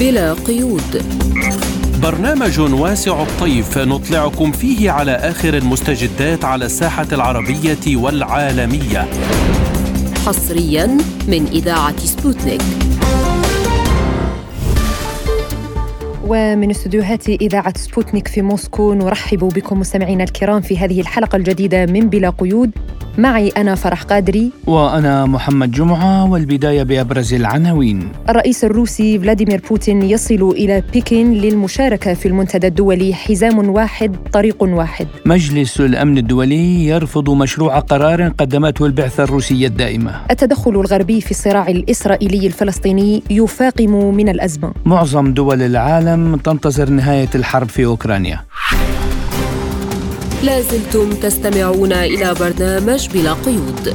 بلا قيود. برنامج واسع الطيف نطلعكم فيه على آخر المستجدات على الساحة العربية والعالمية. حصريا من إذاعة سبوتنيك. ومن استديوهات إذاعة سبوتنيك في موسكو نرحب بكم مستمعينا الكرام في هذه الحلقة الجديدة من بلا قيود. معي أنا فرح قادري وأنا محمد جمعة والبداية بأبرز العناوين. الرئيس الروسي فلاديمير بوتين يصل إلى بكين للمشاركة في المنتدى الدولي حزام واحد طريق واحد. مجلس الأمن الدولي يرفض مشروع قرار قدمته البعثة الروسية الدائمة. التدخل الغربي في الصراع الإسرائيلي الفلسطيني يفاقم من الأزمة. معظم دول العالم تنتظر نهاية الحرب في أوكرانيا. لازلتم تستمعون إلى برنامج بلا قيود.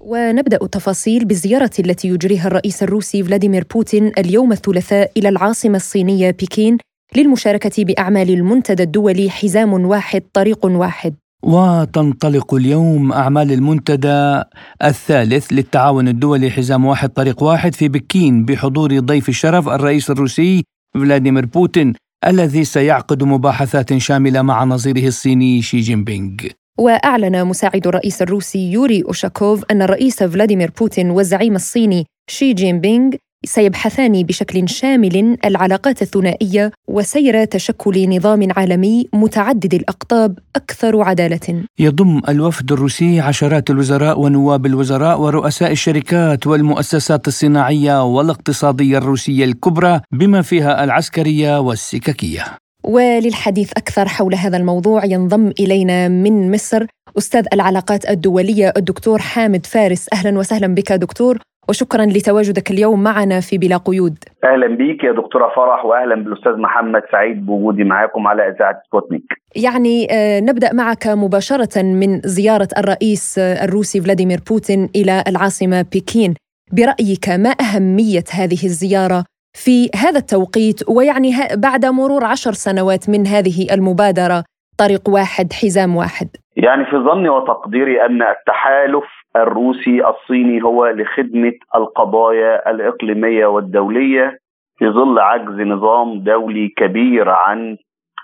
ونبدأ التفاصيل بالزيارة التي يجريها الرئيس الروسي فلاديمير بوتين اليوم الثلاثاء إلى العاصمة الصينية بكين للمشاركة بأعمال المنتدى الدولي حزام واحد طريق واحد. وتنطلق اليوم أعمال المنتدى الثالث للتعاون الدولي حزام واحد طريق واحد في بكين بحضور ضيف الشرف الرئيس الروسي فلاديمير بوتين. الذي سيعقد مباحثات شاملة مع نظيره الصيني شي جين بينغ وأعلن مساعد الرئيس الروسي يوري أوشاكوف أن الرئيس فلاديمير بوتين والزعيم الصيني شي جين بينغ سيبحثان بشكل شامل العلاقات الثنائية وسير تشكل نظام عالمي متعدد الأقطاب أكثر عدالة. يضم الوفد الروسي عشرات الوزراء ونواب الوزراء ورؤساء الشركات والمؤسسات الصناعية والاقتصادية الروسية الكبرى بما فيها العسكرية والسككيه. وللحديث أكثر حول هذا الموضوع ينضم إلينا من مصر أستاذ العلاقات الدولية الدكتور حامد فارس أهلا وسهلا بك دكتور وشكرا لتواجدك اليوم معنا في بلا قيود. أهلا بيك يا دكتورة فرح واهلا بالأستاذ محمد سعيد بوجودي معاكم على إذاعة سبوتنيك. يعني آه، نبدأ معك مباشرة من زيارة الرئيس الروسي فلاديمير بوتين إلى العاصمة بكين. برأيك ما أهمية هذه الزيارة في هذا التوقيت؟ ويعني بعد مرور عشر سنوات من هذه المبادرة طريق واحد حزام واحد. يعني في ظني وتقديري أن التحالف الروسي الصيني هو لخدمة القضايا الإقليمية والدولية في ظل عجز نظام دولي كبير عن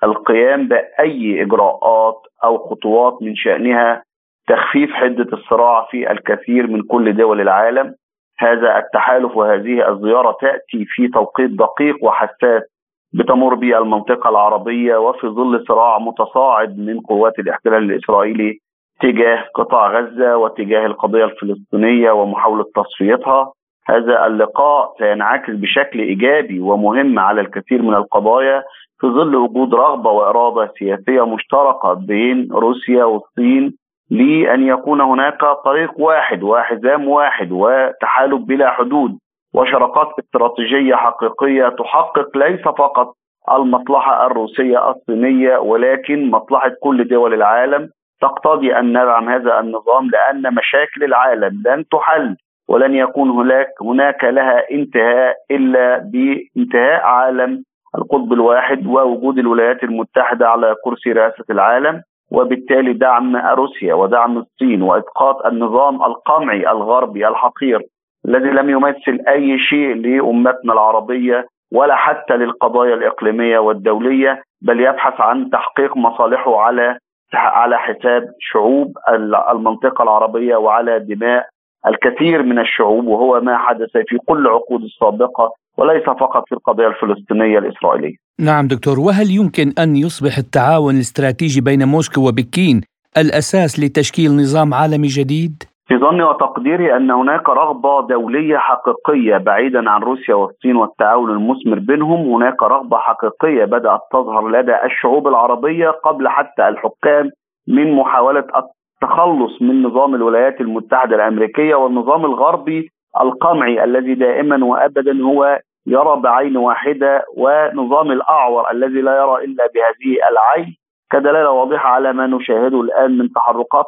القيام بأي إجراءات أو خطوات من شأنها تخفيف حدة الصراع في الكثير من كل دول العالم. هذا التحالف وهذه الزيارة تأتي في توقيت دقيق وحساس بتمر به المنطقة العربية وفي ظل صراع متصاعد من قوات الاحتلال الإسرائيلي تجاه قطاع غزة وتجاه القضية الفلسطينية ومحاولة تصفيتها. هذا اللقاء سينعكس بشكل إيجابي ومهم على الكثير من القضايا في ظل وجود رغبة وإرادة سياسية مشتركة بين روسيا والصين لأن يكون هناك طريق واحد وحزام واحد وتحالف بلا حدود وشراكات استراتيجية حقيقية تحقق ليس فقط المصلحة الروسية الصينية ولكن مصلحة كل دول العالم. تقتضي أن ندعم هذا النظام لأن مشاكل العالم لن تحل ولن يكون هناك هناك لها انتهاء إلا بانتهاء عالم القطب الواحد ووجود الولايات المتحدة على كرسي رئاسة العالم وبالتالي دعم روسيا ودعم الصين وإسقاط النظام القمعي الغربي الحقير الذي لم يمثل أي شيء لأمتنا العربية ولا حتى للقضايا الإقليمية والدولية بل يبحث عن تحقيق مصالحه على على حساب شعوب المنطقة العربية وعلى دماء الكثير من الشعوب وهو ما حدث في كل العقود السابقة وليس فقط في القضية الفلسطينية الإسرائيلية. نعم دكتور وهل يمكن أن يصبح التعاون الاستراتيجي بين موسكو وبكين الأساس لتشكيل نظام عالمي جديد؟ في ظني وتقديري أن هناك رغبة دولية حقيقية بعيدا عن روسيا والصين والتعاون المثمر بينهم، هناك رغبة حقيقية بدأت تظهر لدى الشعوب العربية قبل حتى الحكام من محاولة التخلص من نظام الولايات المتحدة الأمريكية والنظام الغربي القمعي الذي دائما وابدا هو يرى بعين واحدة ونظام الأعور الذي لا يرى إلا بهذه العين. كدلالة واضحة على ما نشاهده الآن من تحركات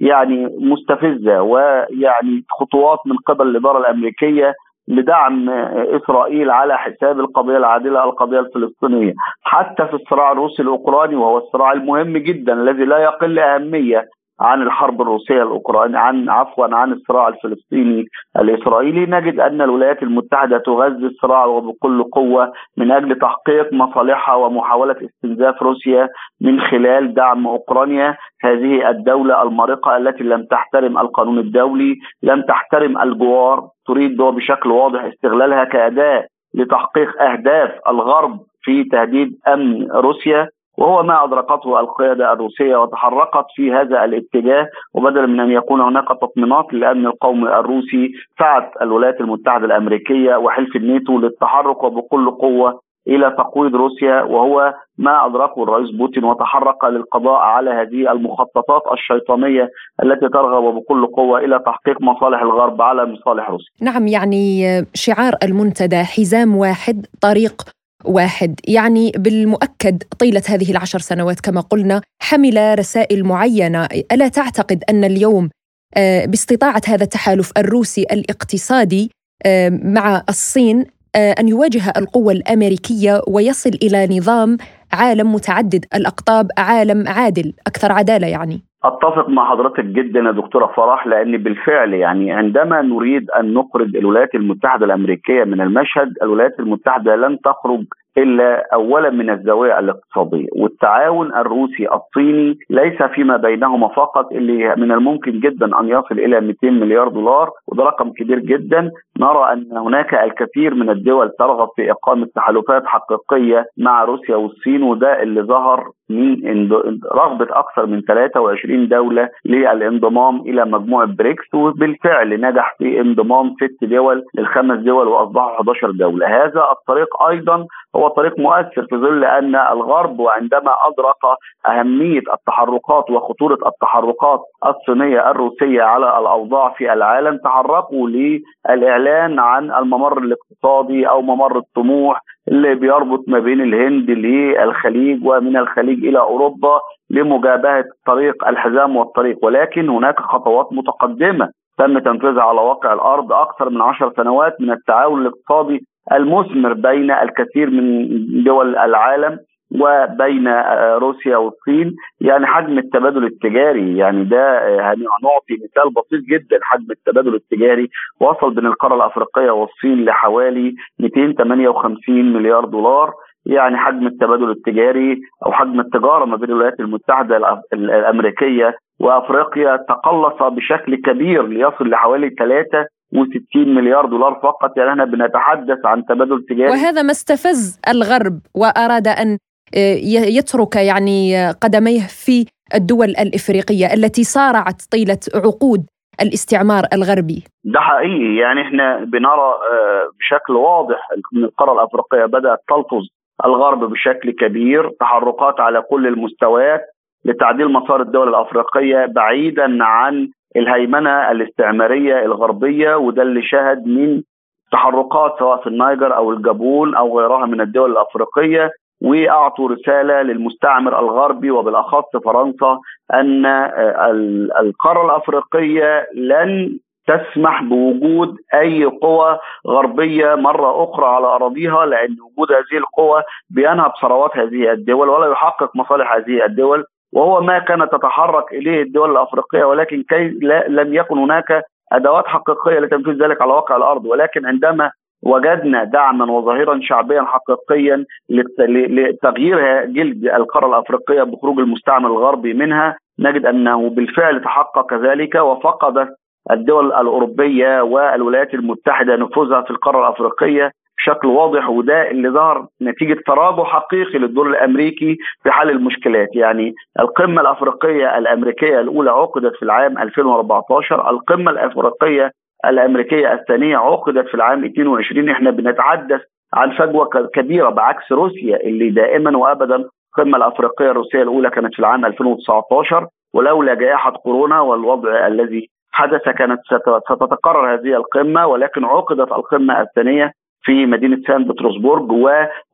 يعني مستفزة ويعني خطوات من قبل الإدارة الأمريكية لدعم إسرائيل على حساب القضية العادلة القضية الفلسطينية، حتى في الصراع الروسي الأوكراني وهو الصراع المهم جدا الذي لا يقل أهمية عن الحرب الروسية الأوكرانية عن عفوا عن الصراع الفلسطيني الإسرائيلي. نجد أن الولايات المتحدة تغذي الصراع وبكل قوة من أجل تحقيق مصالحها ومحاولة استنزاف روسيا من خلال دعم أوكرانيا. هذه الدولة المارقه التي لم تحترم القانون الدولي لم تحترم الجوار تريد بشكل واضح استغلالها كأداة لتحقيق أهداف الغرب في تهديد أمن روسيا. وهو ما أدركته القيادة الروسية وتحركت في هذا الاتجاه وبدلا من أن يكون هناك تطمينات للامن القومي الروسي سعت الولايات المتحدة الأمريكية وحلف الناتو للتحرك وبكل قوة إلى تقويض روسيا وهو ما أدركه الرئيس بوتين وتحرك للقضاء على هذه المخططات الشيطانية التي ترغب بكل قوة إلى تحقيق مصالح الغرب على مصالح روسيا. نعم يعني شعار المنتدى حزام واحد طريق واحد. يعني بالمؤكد طيلة هذه العشر سنوات كما قلنا حمل رسائل معينة. ألا تعتقد أن اليوم آه، باستطاعة هذا التحالف الروسي الاقتصادي آه، مع الصين آه، أن يواجه القوة الأمريكية ويصل إلى نظام عالم متعدد الأقطاب عالم عادل أكثر عدالة يعني؟ أتفق مع حضرتك جدا يا دكتورة فرح لأن بالفعل يعني عندما نريد أن نخرج الولايات المتحدة الأمريكية من المشهد الولايات المتحدة لن تخرج إلا اولا من الزاويه الاقتصادية. والتعاون الروسي الصيني ليس فيما بينهما فقط اللي من الممكن جدا أن يصل إلى 200 مليار دولار وده رقم كبير جدا. نرى أن هناك الكثير من الدول ترغب في إقامة تحالفات حقيقية مع روسيا والصين وده اللي ظهر من رغبة أكثر من 23 دولة للانضمام إلى مجموعة بريكس وبالفعل نجح في انضمام ست دول للخمس دول واصبحوا 11 دولة. هذا الطريق أيضا هو طريق مؤثر في ظل أن الغرب وعندما أدرك أهمية التحركات وخطورة التحركات الصينية الروسية على الأوضاع في العالم تحركوا للإعلان عن الممر الاقتصادي أو ممر الطموح اللي بيربط ما بين الهند للخليج ومن الخليج إلى أوروبا لمجابهة طريق الحزام والطريق. ولكن هناك خطوات متقدمة تم تنفيذها على واقع الأرض أكثر من عشر سنوات من التعاون الاقتصادي المثمر بين الكثير من دول العالم وبين روسيا والصين يعني حجم التبادل التجاري. يعني ده هنعطي مثال بسيط جدا. حجم التبادل التجاري وصل بين القارة الأفريقية والصين لحوالي 258 مليار دولار. يعني حجم التبادل التجاري أو حجم التجارة ما بين الولايات المتحدة الأمريكية وأفريقيا تقلص بشكل كبير ليصل لحوالي 3 و60 مليار دولار فقط. يعني إحنا بنتحدث عن تبادل تجاري. وهذا ما استفز الغرب وأراد أن آه، يترك يعني قدميه في الدول الإفريقية التي صارعت طيلة عقود الاستعمار الغربي. ده حقيقي. يعني إحنا بنرى آه، بشكل واضح إن القارة الأفريقية بدأت تلفظ الغرب بشكل كبير. تحركات على كل المستويات لتعديل مسار الدول الأفريقية بعيدا عن الهيمنة الاستعمارية الغربية وده اللي شهد من تحركات سواء في النيجر أو الجابون أو غيرها من الدول الأفريقية وأعطوا رسالة للمستعمر الغربي وبالأخص فرنسا أن القارة الأفريقية لن تسمح بوجود أي قوى غربية مرة أخرى على أراضيها لأن وجود هذه القوى بينهب ثروات هذه الدول ولا يحقق مصالح هذه الدول. وهو ما كانت تتحرك إليه الدول الأفريقية ولكن كي لا لم يكن هناك أدوات حقيقية لتنفيذ ذلك على واقع الأرض. ولكن عندما وجدنا دعما وظهيرا شعبيا حقيقيا لتغيير جلد القارة الأفريقية بخروج المستعمر الغربي منها نجد أنه بالفعل تحقق ذلك وفقدت الدول الأوروبية والولايات المتحدة نفوذها في القارة الأفريقية. بشكل واضح وده اللي ظهر نتيجة تراجع حقيقي للدور الأمريكي في حل المشكلات. يعني القمة الأفريقية الأمريكية الأولى عقدت في العام 2014 القمة الأفريقية الأمريكية الثانية عقدت في العام 22 إحنا بنتحدث عن فجوة كبيرة بعكس روسيا اللي دائما وابدا القمة الأفريقية الروسية الأولى كانت في العام 2019 ولولا جائحة كورونا والوضع الذي حدث كانت ستتكرر هذه القمة ولكن عقدت القمة الثانية في مدينة سان بطرسبورغ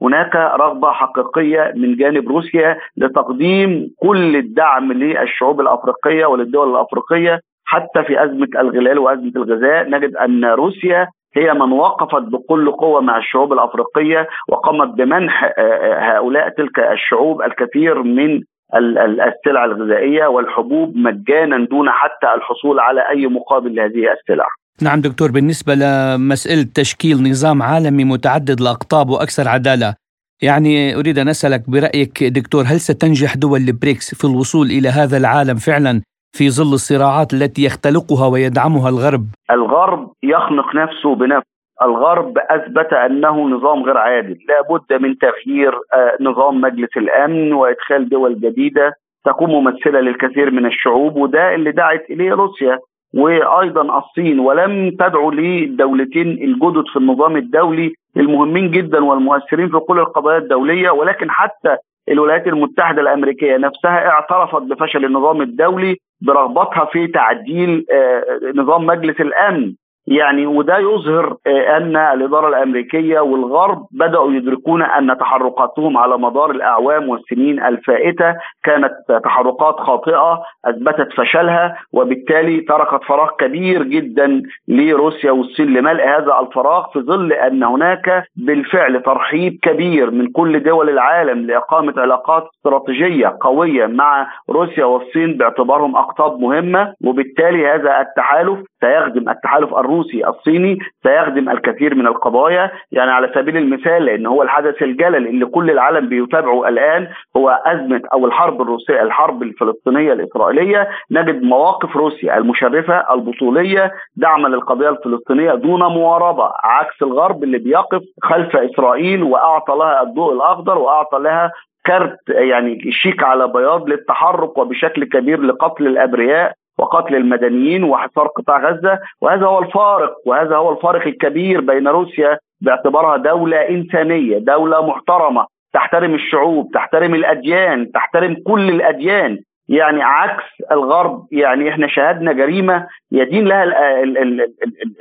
وهناك رغبة حقيقية من جانب روسيا لتقديم كل الدعم للشعوب الأفريقية وللدول الأفريقية حتى في أزمة الغلال وأزمة الغذاء نجد أن روسيا هي من وقفت بكل قوة مع الشعوب الأفريقية وقامت بمنح آه، آه، هؤلاء تلك الشعوب الكثير من السلع الغذائية والحبوب مجانا دون حتى الحصول على أي مقابل لهذه السلع. نعم دكتور بالنسبة لمسألة تشكيل نظام عالمي متعدد الأقطاب وأكثر عدالة يعني أريد أن أسألك برأيك دكتور هل ستنجح دول البريكس في الوصول إلى هذا العالم فعلا في ظل الصراعات التي يختلقها ويدعمها الغرب؟ الغرب يخنق نفسه بنفسه. الغرب أثبت أنه نظام غير عادل، لابد من تغيير آه، نظام مجلس الأمن وإدخال دول جديدة تكون ممثلة للكثير من الشعوب وده اللي دعت إليه روسيا. وأيضا الصين ولم تدعو للدولتين الجدد في النظام الدولي المهمين جدا والمؤثرين في كل القضايا الدولية ولكن حتى الولايات المتحدة الأمريكية نفسها اعترفت بفشل النظام الدولي برغبتها في تعديل آه، نظام مجلس الأمن. يعني وده يظهر آه، أن الإدارة الأمريكية والغرب بدأوا يدركون أن تحركاتهم على مدار الأعوام والسنين الفائتة كانت تحركات خاطئة أثبتت فشلها وبالتالي تركت فراغ كبير جدا لروسيا والصين لملء هذا الفراغ في ظل أن هناك بالفعل ترحيب كبير من كل دول العالم لإقامة علاقات استراتيجية قوية مع روسيا والصين باعتبارهم أقطاب مهمة وبالتالي هذا التحالف سيخدم التحالف الروسي الصيني سيخدم الكثير من القضايا. يعني على سبيل المثال لأن هو الحدث الجلل اللي كل العالم بيتابعه الآن هو أزمة أو الحرب الروسية الحرب الفلسطينية الإسرائيلية. نجد مواقف روسيا المشرفة البطولية دعما للقضية الفلسطينية دون مواربه عكس الغرب اللي بيقف خلف إسرائيل وأعطى لها الضوء الأخضر وأعطى لها كارت يعني شيك على بياض للتحرك وبشكل كبير لقتل الأبرياء. وقتل المدنيين وحصار قطاع غزة. وهذا هو الفارق وهذا هو الفارق الكبير بين روسيا باعتبارها دولة إنسانية، دولة محترمة تحترم الشعوب، تحترم الأديان، تحترم كل الأديان، يعني عكس الغرب يعني إحنا شاهدنا جريمة يدين لها ال ال ال ال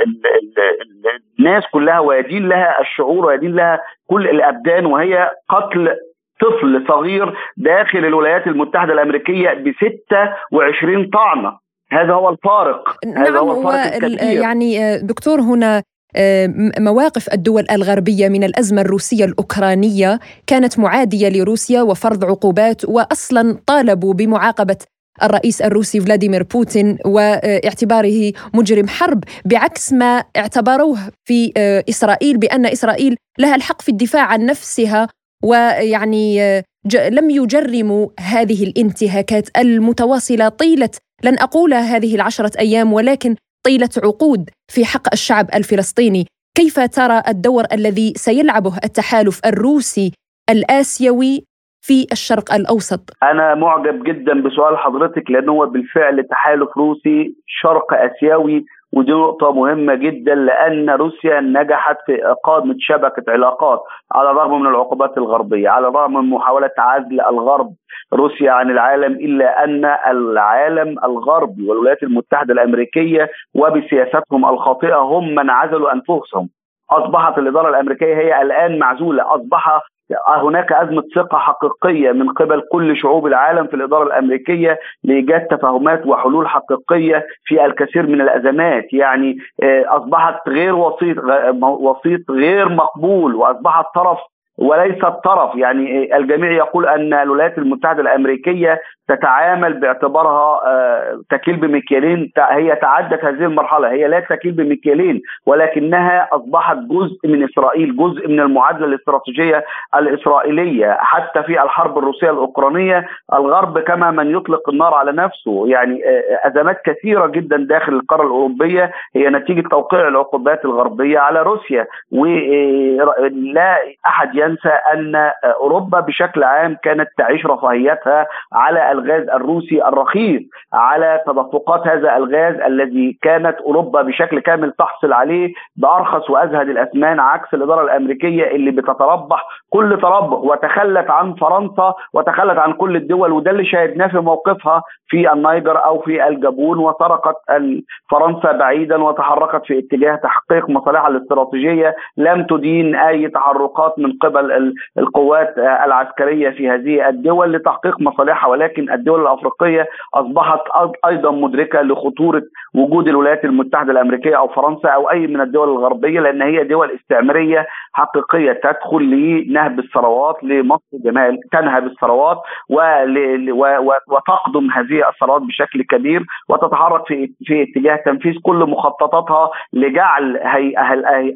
ال ال الناس كلها ويدين لها الشعور ويدين لها كل الأبدان وهي قتل طفل صغير داخل الولايات المتحدة الأمريكية ب 26 طعنة. هذا هو الفارق نعم هذا هو الفارق الكبير. يعني آه، دكتور هنا آه، مواقف الدول الغربية من الأزمة الروسية الأوكرانية كانت معادية لروسيا وفرض عقوبات واصلا طالبوا بمعاقبة الرئيس الروسي فلاديمير بوتين واعتباره مجرم حرب بعكس ما اعتبروه في آه، إسرائيل بأن إسرائيل لها الحق في الدفاع عن نفسها ويعني لم يجرموا هذه الانتهاكات المتواصلة طيلة لن أقول هذه العشرة أيام ولكن طيلة عقود في حق الشعب الفلسطيني. كيف ترى الدور الذي سيلعبه التحالف الروسي الآسيوي في الشرق الأوسط؟ أنا معجب جدا بسؤال حضرتك لأنه بالفعل تحالف روسي شرق آسيوي ودي نقطة مهمة جدا لأن روسيا نجحت في إقامة شبكة علاقات على الرغم من العقوبات الغربية على الرغم من محاولة عزل الغرب روسيا عن العالم إلا أن العالم الغربي والولايات المتحدة الأمريكية وبسياستهم الخاطئة هم من عزلوا أنفسهم. أصبحت الإدارة الأمريكية هي الآن معزولة أصبح هناك أزمة ثقة حقيقية من قبل كل شعوب العالم في الإدارة الأمريكية لإيجاد تفاهمات وحلول حقيقية في الكثير من الأزمات. يعني آه، أصبحت غير وسيط وسيط غير مقبول وأصبحت طرف وليس الطرف. يعني الجميع يقول أن الولايات المتحدة الأمريكية تتعامل باعتبارها آه، تكيل بمكيالين هي تعدت هذه المرحلة هي لا تكيل بمكيالين ولكنها أصبحت جزء من إسرائيل جزء من المعادلة الاستراتيجية الإسرائيلية. حتى في الحرب الروسية الأوكرانية الغرب كما من يطلق النار على نفسه. يعني آه، أزمات كثيرة جدا داخل القارة الأوروبية. هي نتيجة توقيع العقوبات الغربية على روسيا. ولا أحد ينسى أن أوروبا بشكل عام كانت تعيش رفاهيتها على الغاز الروسي الرخيص على تدفقات هذا الغاز الذي كانت أوروبا بشكل كامل تحصل عليه بأرخص وأزهد الأثمان عكس الإدارة الأمريكية اللي بتتربح كل تربح وتخلت عن فرنسا وتخلت عن كل الدول وده اللي شاهدناه في موقفها في النيجر أو في الجابون وسرقت فرنسا بعيدا وتحركت في اتجاه تحقيق مصالحها الاستراتيجية. لم تدين أي تحركات من قبل القوات العسكرية في هذه الدول لتحقيق مصالحها ولكن ولكن الدول الأفريقية أصبحت أيضا مدركة لخطورة وجود الولايات المتحدة الأمريكية أو فرنسا أو أي من الدول الغربية لأن هي دول استعمارية حقيقية تدخل لنهب الثروات لمصر جمال تنهب الثروات وتقدم هذه الثروات بشكل كبير وتتحرك في في اتجاه تنفيذ كل مخططاتها لجعل هي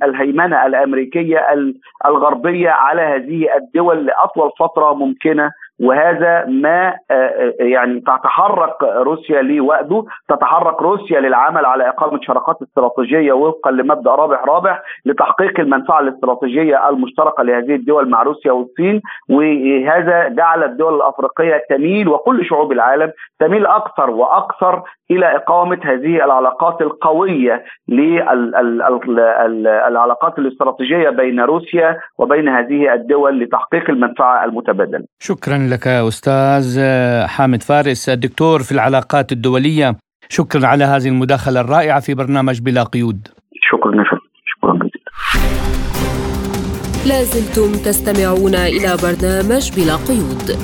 الهيمنة الأمريكية الغربية على هذه الدول لأطول فترة ممكنة وهذا ما آه، آه، يعني تتحرك روسيا لوأده تتحرك روسيا للعمل على إقامة شراكات استراتيجية وفقا لمبدأ رابح رابح لتحقيق المنفعة الاستراتيجية المشتركة لهذه الدول مع روسيا والصين. وهذا جعل الدول الأفريقية تميل وكل شعوب العالم تميل أكثر وأكثر إلى إقامة هذه العلاقات القوية للعلاقات الاستراتيجية بين روسيا وبين هذه الدول لتحقيق المنفعة المتبادلة. شكرا لك أستاذ حامد فارس الدكتور في العلاقات الدولية. شكرا على هذه المداخلة الرائعة في برنامج بلا قيود. شكرا شكرا جزيلا. لازلتم تستمعون إلى برنامج بلا قيود.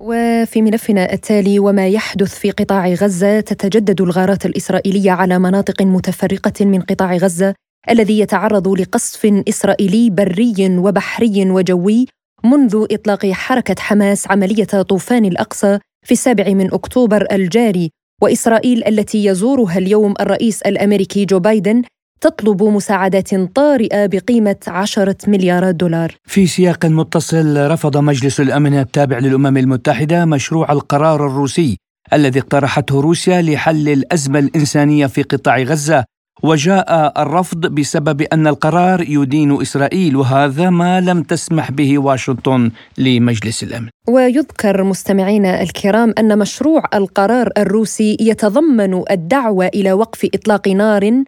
وفي ملفنا التالي وما يحدث في قطاع غزة تتجدد الغارات الإسرائيلية على مناطق متفرقة من قطاع غزة الذي يتعرض لقصف إسرائيلي بري وبحري وجوي منذ إطلاق حركة حماس عملية طوفان الأقصى في السابع من أكتوبر الجاري وإسرائيل التي يزورها اليوم الرئيس الأمريكي جو بايدن تطلب مساعدات طارئة بقيمة عشرة مليارات دولار. في سياق متصل رفض مجلس الأمن التابع للأمم المتحدة مشروع القرار الروسي الذي اقترحته روسيا لحل الأزمة الإنسانية في قطاع غزة وجاء الرفض بسبب أن القرار يدين إسرائيل وهذا ما لم تسمح به واشنطن لمجلس الأمن. ويذكر مستمعينا الكرام أن مشروع القرار الروسي يتضمن الدعوة إلى وقف إطلاق نار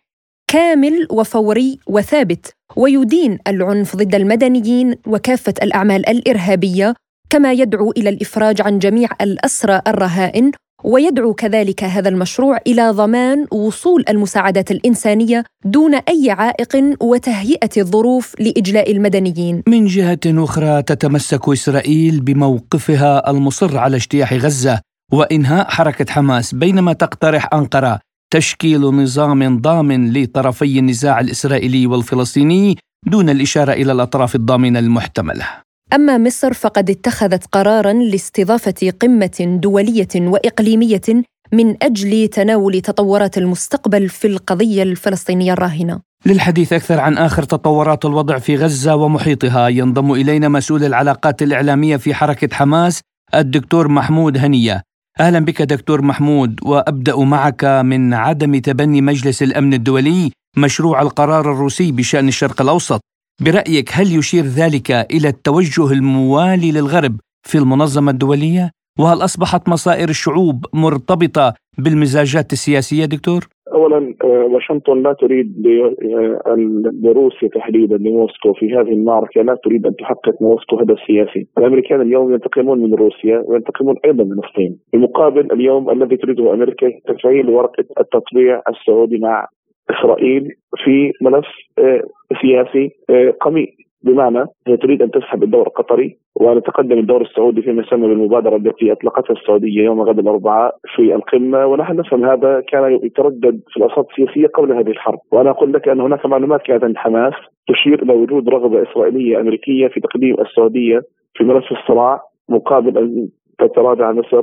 كامل وفوري وثابت ويدين العنف ضد المدنيين وكافة الأعمال الإرهابية كما يدعو إلى الإفراج عن جميع الأسرى الرهائن ويدعو كذلك هذا المشروع إلى ضمان وصول المساعدات الإنسانية دون أي عائق وتهيئة الظروف لإجلاء المدنيين. من جهة أخرى تتمسك إسرائيل بموقفها المصر على اجتياح غزة وإنهاء حركة حماس بينما تقترح أنقرة تشكيل نظام ضامن لطرفي النزاع الإسرائيلي والفلسطيني دون الإشارة إلى الأطراف الضامنة المحتملة. أما مصر فقد اتخذت قرارا لاستضافة قمة دولية وإقليمية من أجل تناول تطورات المستقبل في القضية الفلسطينية الراهنة. للحديث أكثر عن آخر تطورات الوضع في غزة ومحيطها ينضم إلينا مسؤول العلاقات الإعلامية في حركة حماس الدكتور محمود هنية. أهلا بك دكتور محمود وأبدأ معك من عدم تبني مجلس الأمن الدولي مشروع القرار الروسي بشأن الشرق الأوسط برأيك هل يشير ذلك إلى التوجه الموالي للغرب في المنظمة الدولية؟ وهل أصبحت مصائر الشعوب مرتبطة بالمزاجات السياسية دكتور؟ اولا آه، واشنطن لا تريد آه، لروسيا تحديدا لموسكو في هذه المعركة لا تريد أن تحقق موسكو هدف سياسي، الأمريكان اليوم ينتقمون من روسيا وينتقمون أيضا من الصين، بالمقابل اليوم الذي تريده أمريكا تفعيل ورقة التطبيع السعودي مع إسرائيل في ملف آه، سياسي آه، قميء بمعنى هي تريد أن تسحب الدور القطري ونتقدم الدور السعودي فيما يسمى بالمبادرة التي أطلقتها السعودية يوم غد الأربعاء في القمة. ونحن نفهم هذا كان يتردد في الاوساط السياسية قبل هذه الحرب. وأنا أقول لك أن هناك معلومات كانت عند حماس تشير إلى وجود رغبة إسرائيلية أمريكية في تقديم السعودية في ملف الصراع مقابل أن تتراجع مصر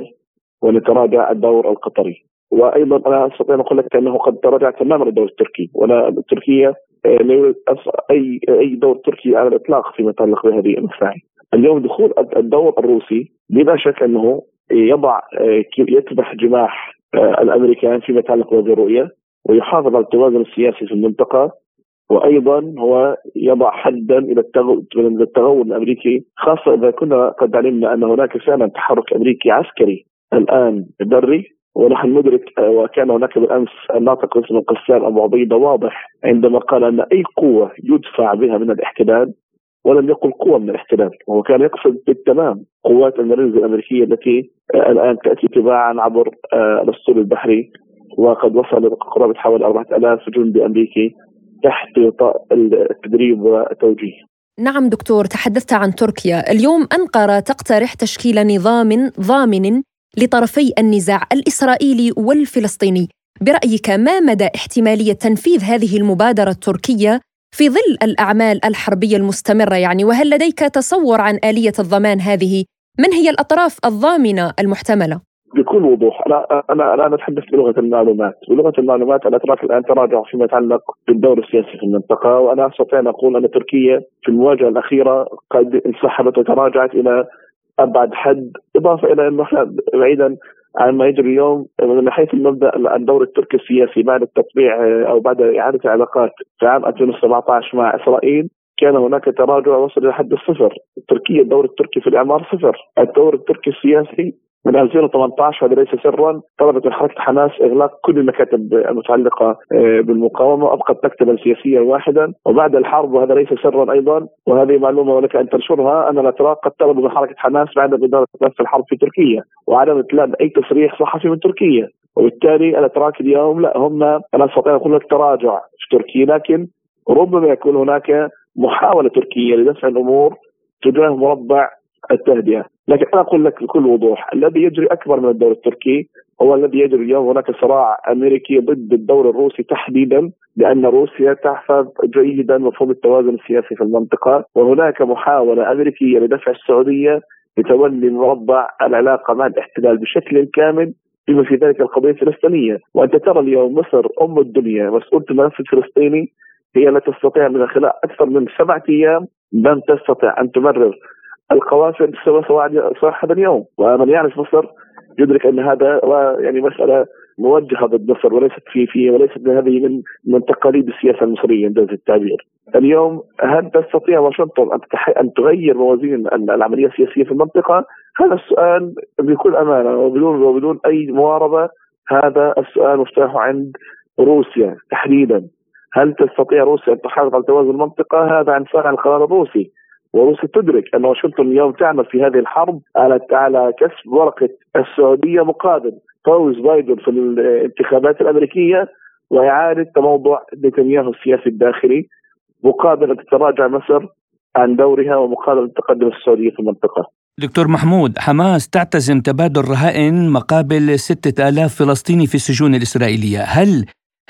ونتراجع الدور القطري. وأيضا أنا أستطيع أن أقول لك أنه قد تراجع تماما الدور التركي ولا تركيا آه، لا يوجد اي أي دور تركي على الإطلاق فيما يتعلق بهذه المساعي. اليوم دخول الدور الروسي بلا شك أنه يضع آه، يكبح جماح آه، الأمريكان فيما يتعلق بهذه الرؤيه ويحافظ على التوازن السياسي في المنطقة وأيضا هو يضع حدا إلى التغول الأمريكي خاصة إذا كنا قد علمنا أن هناك فعلا تحرك أمريكي عسكري الآن بري ونحن ندرك آه، وكان هناك بالأمس الناطق باسم القسام أبو عبيدة واضح عندما قال أن أي قوة يدفع بها من الاحتلال ولم يقل قوة من الاحتلال وهو كان يقصد بالتمام قوات المرينز الأمريكية التي آه، الآن تأتي تباعا عبر آه، الأسطول البحري وقد وصل قرابة حوالي 4000 جندي أمريكي تحت التدريب والتوجيه. نعم دكتور تحدثت عن تركيا. اليوم أنقرة تقترح تشكيل نظام ضامن لطرفي النزاع الإسرائيلي والفلسطيني برأيك ما مدى احتمالية تنفيذ هذه المبادرة التركية في ظل الأعمال الحربية المستمرة يعني وهل لديك تصور عن آلية الضمان هذه؟ من هي الأطراف الضامنة المحتملة؟ بكل وضوح أنا أنا أنا أتحدث بلغة المعلومات، بلغة المعلومات الأطراف الآن تراجع فيما يتعلق بالدور السياسي في المنطقة وأنا استطيع ان أقول أن تركيا في المواجهة الأخيرة قد انسحبت وتراجعت إلى ابعد حد إضافة إلى إنه إحنا بعيدا عن ما يجري اليوم من حيث المبدأ الدور التركي السياسي بعد التطبيع أو بعد إعادة العلاقات في عام 2017 مع إسرائيل كان هناك تراجع وصل إلى حد الصفر، تركيا الدور التركي في الإعمار صفر، الدور التركي السياسي من 2018 هذا ليس سرا. طلبت من حركة حماس إغلاق كل المكاتب المتعلقة آه، بالمقاومة. وابقت مكتبا سياسيا واحدا. وبعد الحرب وهذا ليس سرا أيضا. وهذه معلومة ولك أن تنشرها أن الأتراك قد طلبوا من حركة حماس بعد نفس الحرب في تركيا وعدم اطلاق أي تصريح صحفي من تركيا. وبالتالي الأتراك اليوم لا هم أنا استطيع أقول لك تراجع في تركيا لكن ربما يكون هناك محاولة تركية لدفع الأمور تجاه مربع التهدئة، لكن أنا أقول لك بكل وضوح الذي يجري أكبر من الدور التركي هو الذي يجري اليوم هناك صراع أمريكي ضد الدور الروسي تحديدا لأن روسيا تحفظ جيدا مفهوم التوازن السياسي في المنطقة وهناك محاولة أمريكية لدفع السعودية لتولي مربع العلاقة مع الاحتلال بشكل كامل بما في ذلك القضية الفلسطينية، وأنت ترى اليوم مصر أم الدنيا مسؤولة الملف الفلسطيني هي لا تستطيع من خلال أكثر من سبعة أيام لم تستطع أن تمرر القوافل تسوى صباح هذا اليوم ومن يعرف مصر يدرك أن هذا يعني مسألة موجهة ضد مصر وليست في في وليست هذه من من تقاليد السياسة المصرية انجاز التعبير. اليوم هل تستطيع واشنطن أن أن تغير موازين العملية السياسية في المنطقة؟ هذا السؤال بكل أمانة وبدون وبدون أي مواربه هذا السؤال مفتاحه عند روسيا تحديدا. هل تستطيع روسيا أن تحافظ على توازن المنطقة؟ هذا عن صانع القرار الروسي. وروسيا تدرك أن واشنطن اليوم تعمل في هذه الحرب على على كسب ورقة السعودية مقابل فوز بايدن في الانتخابات الأمريكية وإعادة تموضع نتنياهو السياسي الداخلي مقابل أن تتراجع مصر عن دورها ومقابل ان تقدم السعودية في المنطقة. دكتور محمود حماس تعتزم تبادل رهائن مقابل ستة آلاف فلسطيني في السجون الإسرائيلية هل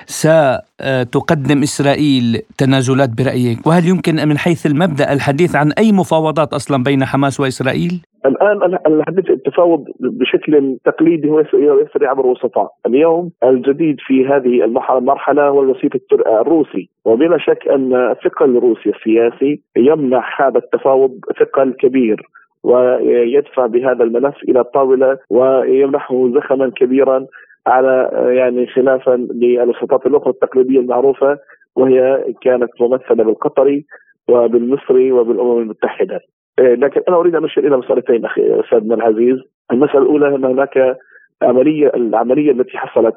ستقدم إسرائيل تنازلات برأيك؟ وهل يمكن من حيث المبدأ الحديث عن أي مفاوضات أصلا بين حماس وإسرائيل؟ الآن الحديث التفاوض بشكل تقليدي هو يسري عبر وسطاء، اليوم الجديد في هذه المرحلة هو الوسيط الروسي، وبلا شك أن ثقل روسيا السياسي يمنح هذا التفاوض ثقل كبير ويدفع بهذا الملف إلى الطاولة ويمنحه زخما كبيرا على يعني خلافا للوسطات الأخرى التقليدية المعروفة وهي كانت ممثلة بالقطري وبالمصري وبالأمم المتحدة. إيه، لكن أنا أريد أن أشير إلى مسألتين أخي أستاذنا العزيز، المسألة الأولى أن هناك عملية العملية التي حصلت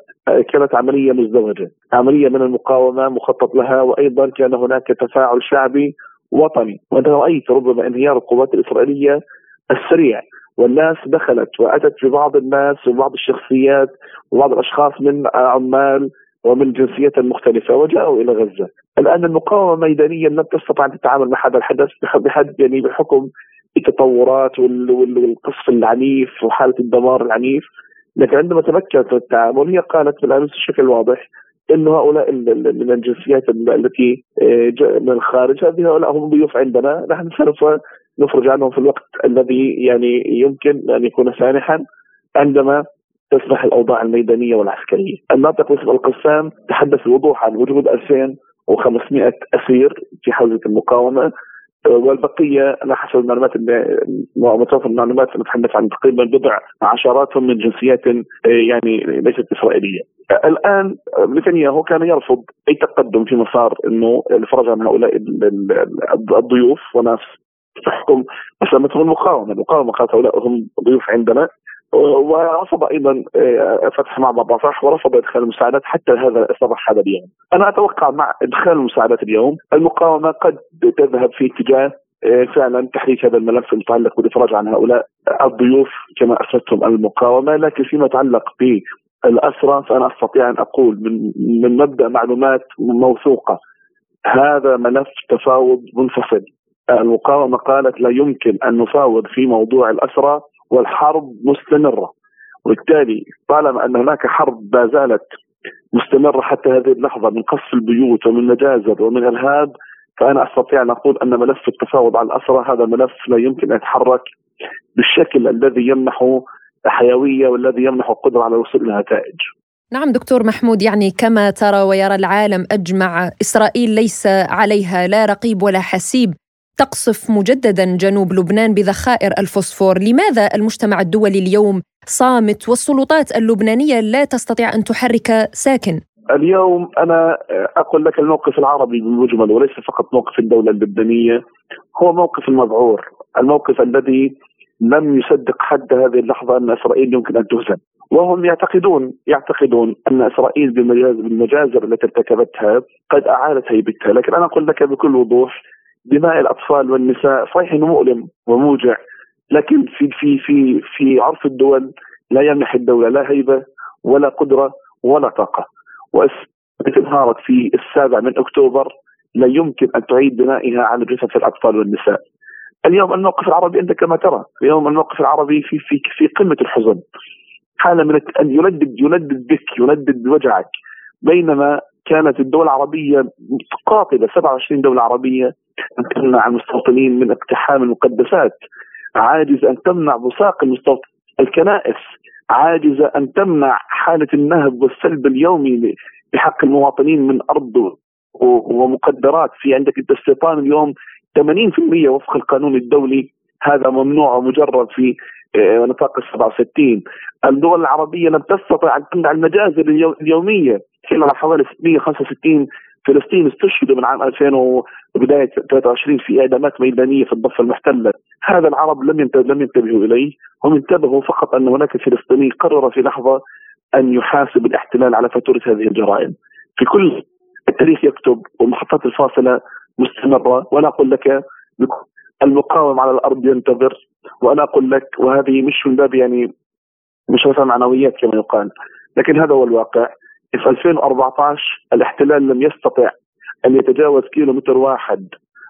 كانت عملية مزدوجة، عملية من المقاومة مخطط لها وأيضا كان هناك تفاعل شعبي وطني، وأنا رأيت ربما انهيار القوات الإسرائيلية السريع. والناس دخلت وأتت ببعض الناس وبعض الشخصيات وبعض الأشخاص من عمال ومن جنسيات مختلفة وجاءوا إلى غزة. الآن المقاومة ميدانيا لم تستطع أن تتعامل مع هذا الحدث بحد يعني بحكم التطورات والقصف العنيف وحالة الدمار العنيف. لكن عندما تمكنت من التعامل هي قالت بالأمس بشكل واضح أن هؤلاء من الجنسيات التي آه، من الخارج هذه هؤلاء هم ضيوف عندنا نحن سوف نفرج عنهم في الوقت الذي يعني يمكن أن يكون سانحا عندما تسمح الأوضاع الميدانية والعسكرية. الناطق باسم القسام تحدث بوضوح عن وجود 2500 أسير في حوزة المقاومة والبقية أنا حسب المعلومات متوفر المعلومات نتحدث عن تقريبا بضع عشراتهم من جنسيات يعني ليست إسرائيلية. الآن نتنياهو كان يرفض أي تقدم في مسار إنه الفرج عن هؤلاء الضيوف وناس تحكم مثلا مثل المقاومة، المقاومة قالت هؤلاء هم ضيوف عندنا ورفض أيضا آه، فتح معبر رفح ورفض إدخال المساعدات حتى هذا الصباح هذا اليوم. أنا أتوقع مع إدخال المساعدات اليوم المقاومة قد تذهب في اتجاه آه، فعلا تحريك هذا الملف المتعلق بالإفراج عن هؤلاء الضيوف كما اسستهم المقاومة. لكن فيما يتعلق بالأسرى فأنا أستطيع أن أقول من من مبدأ معلومات موثوقة هذا ملف تفاوض منفصل. المقاومه قالت لا يمكن أن نفاوض في موضوع الأسرى والحرب مستمرة وبالتالي طالما أن هناك حرب ما زالت مستمرة حتى هذه اللحظة من قصف البيوت ومن مجازر ومن إرهاب فأنا أستطيع أن أقول أن ملف التفاوض على الأسرى هذا ملف لا يمكن أن يتحرك بالشكل الذي يمنح حيويه والذي يمنح القدرة على الوصول إلى نتائج. نعم دكتور محمود يعني كما ترى ويرى العالم أجمع إسرائيل ليس عليها لا رقيب ولا حسيب تقصف مجددا جنوب لبنان بذخائر الفوسفور، لماذا المجتمع الدولي اليوم صامت والسلطات اللبنانية لا تستطيع أن تحرك ساكن؟ اليوم أنا أقول لك الموقف العربي بالمجمل وليس فقط موقف الدولة اللبنانية هو موقف المذعور، الموقف الذي لم يصدق حتى هذه اللحظة أن إسرائيل يمكن أن تهزم، وهم يعتقدون يعتقدون أن إسرائيل بالمجازر التي ارتكبتها قد اعادت هيبتها، لكن أنا أقول لك بكل وضوح دماء الأطفال والنساء صحيح إنه مؤلم وموجع لكن في في في في عرف الدول لا يمنح الدولة لا هيبة ولا قدرة ولا طاقة انهارت في السابع من أكتوبر لا يمكن أن تعيد بنائها على جثث الأطفال والنساء. اليوم الموقف العربي انت كما ترى، اليوم الموقف العربي في في في قمة الحزن. حالة من أن يندد يندد بك يندد بوجعك بينما كانت الدول العربية قاطبة 27 دولة عربية ان تمنع المستوطنين من اقتحام المقدسات. عاجزه أن تمنع المستوطن الكنائس. عاجزه أن تمنع حالة النهب والسلب اليومي بحق المواطنين من أرض ومقدرات. في عندك الاستيطان اليوم 80% وفق القانون الدولي. هذا ممنوع ومجرد في آه، نطاق ال 67 الدول العربية لم تستطع أن تمنع المجازر اليومية كنا حوالي 665 فلسطين استشهدوا من عام 2000 وبداية 23 في إعدامات ميدانية في الضفة المحتلة، هذا العرب لم لم ينتبهوا إليه، هم انتبهوا فقط أن هناك فلسطيني قرر في لحظة أن يحاسب الاحتلال على فاتورة هذه الجرائم. في كل التاريخ يكتب والمحطات الفاصلة مستمرة. وأنا أقول لك المقاوم على الأرض ينتظر. وأنا أقول لك وهذه مش من باب يعني مش مثلا معنويات كما يقال. لكن هذا هو الواقع. في 2014 الاحتلال لم يستطع أن يتجاوز كيلو متر واحد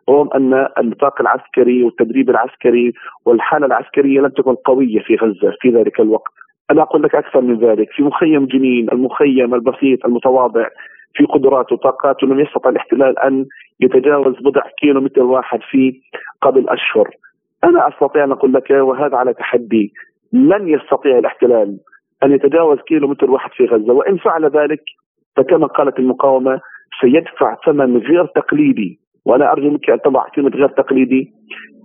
رغم أن النطاق العسكري والتدريب العسكري والحالة العسكرية لم تكن قوية في غزة في ذلك الوقت. أنا أقول لك أكثر من ذلك، في مخيم جنين المخيم البسيط المتواضع في قدرات وطاقات لم يستطع الاحتلال أن يتجاوز بضع كيلو متر واحد في قبل أشهر. أنا أستطيع أن أقول لك وهذا على تحدي لن يستطيع الاحتلال أن يتجاوز كيلو متر واحد في غزة وإن فعل ذلك فكما قالت المقاومة سيدفع ثمن غير تقليدي. وأنا أرجو منك أن تضع كلمه غير تقليدي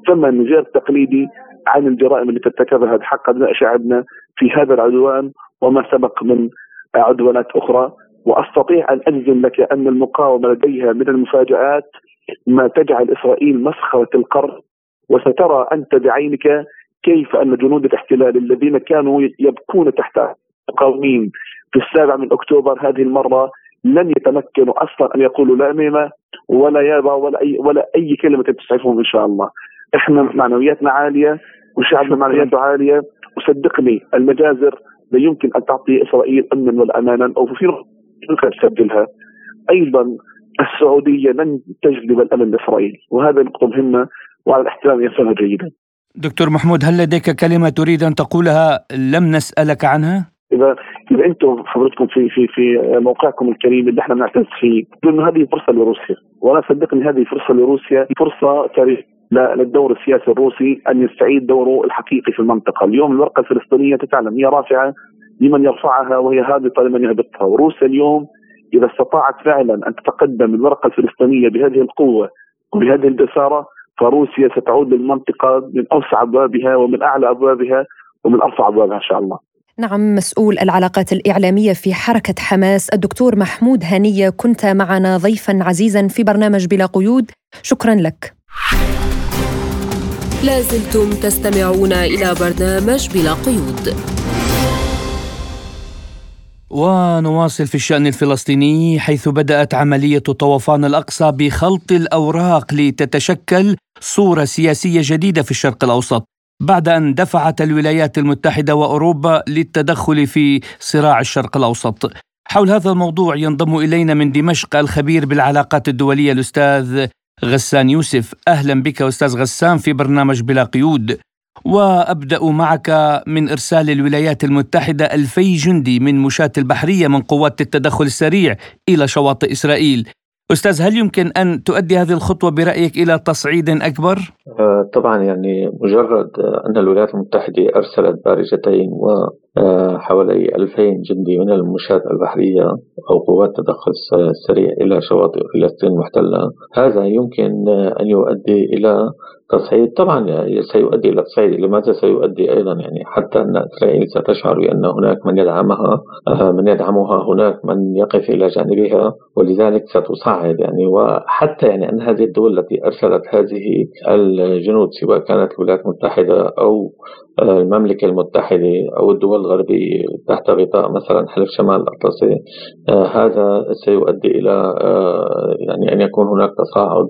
ثمن غير تقليدي عن الجرائم التي ارتكبها بحق أبناء شعبنا في هذا العدوان وما سبق من عدوانات أخرى. وأستطيع أن أجزم لك أن المقاومة لديها من المفاجآت ما تجعل إسرائيل مسخرة القرن وسترى أنت بعينك كيف أن جنود الاحتلال الذين كانوا يبكون تحت مقاومين في السابع من أكتوبر هذه المرة لن يتمكنوا أصلا أن يقولوا لا ميمه ولا يابا ولا اي ولا أي كلمة تسعفهم إن شاء الله. إحنا معنوياتنا عالية وشعبنا معنوياته عالية وصدقني المجازر لا يمكن أن تعطي إسرائيل امنا ولا امانا أو في يمكن تسجلها. أيضا السعودية لن تجلب الأمن لاسرائيل وهذا نقطة مهمة وعلى الاحترام يفهمها جيدا. دكتور محمود هل لديك كلمة تريد أن تقولها لم نسألك عنها؟ إذا إذا أنتم حضرتكم في في في موقعكم الكريم اللي إحنا بنعتز فيه انه هذه فرصة لروسيا. وأنا صدقني هذه فرصة لروسيا فرصة تاريخ للدور السياسي الروسي أن يستعيد دوره الحقيقي في المنطقة، اليوم الورقة الفلسطينية تتعلم هي رافعة لمن يرفعها وهي هابطة لمن يهبطها، وروسيا اليوم إذا استطاعت فعلا أن تتقدم الورقة الفلسطينية بهذه القوة وبهذه الجسارة فروسيا ستعود للمنطقة من أوسع أبوابها ومن أعلى أبوابها ومن أرفع أبوابها إن شاء الله. نعم مسؤول العلاقات الإعلامية في حركة حماس الدكتور محمود هنية كنت معنا ضيفا عزيزا في برنامج بلا قيود. شكرا لك. لازلتم تستمعون إلى برنامج بلا قيود. ونواصل في الشأن الفلسطيني حيث بدأت عملية طوفان الأقصى بخلط الأوراق لتتشكل صورة سياسية جديدة في الشرق الأوسط بعد أن دفعت الولايات المتحدة وأوروبا للتدخل في صراع الشرق الأوسط. حول هذا الموضوع ينضم إلينا من دمشق الخبير بالعلاقات الدولية الأستاذ غسان يوسف. أهلا بك أستاذ غسان في برنامج بلا قيود. وأبدأ معك من إرسال الولايات المتحدة ألفي جندي من مشاة البحرية من قوات التدخل السريع إلى شواطئ إسرائيل أستاذ هل يمكن أن تؤدي هذه الخطوة برأيك إلى تصعيد أكبر؟ آه، طبعا يعني مجرد أن الولايات المتحدة أرسلت بارجتين وحوالي 2000 جندي من المشاة البحرية أو قوات التدخل السريع إلى شواطئ فلسطين المحتلة. هذا يمكن أن يؤدي إلى تصعيد طبعا سيؤدي إلى تصعيد. لماذا سيؤدي أيضا؟ يعني حتى أن إسرائيل ستشعر بأن هناك من يدعمها آه، من يدعمها هناك من يقف إلى جانبها ولذلك ستصعد. يعني وحتى يعني أن هذه الدول التي أرسلت هذه الجنود سواء كانت الولايات المتحدة أو المملكة المتحدة أو الدول الغربية تحت غطاء مثلا حلف شمال الأطلسي آه، هذا سيؤدي إلى آه، يعني أن يكون هناك تصاعد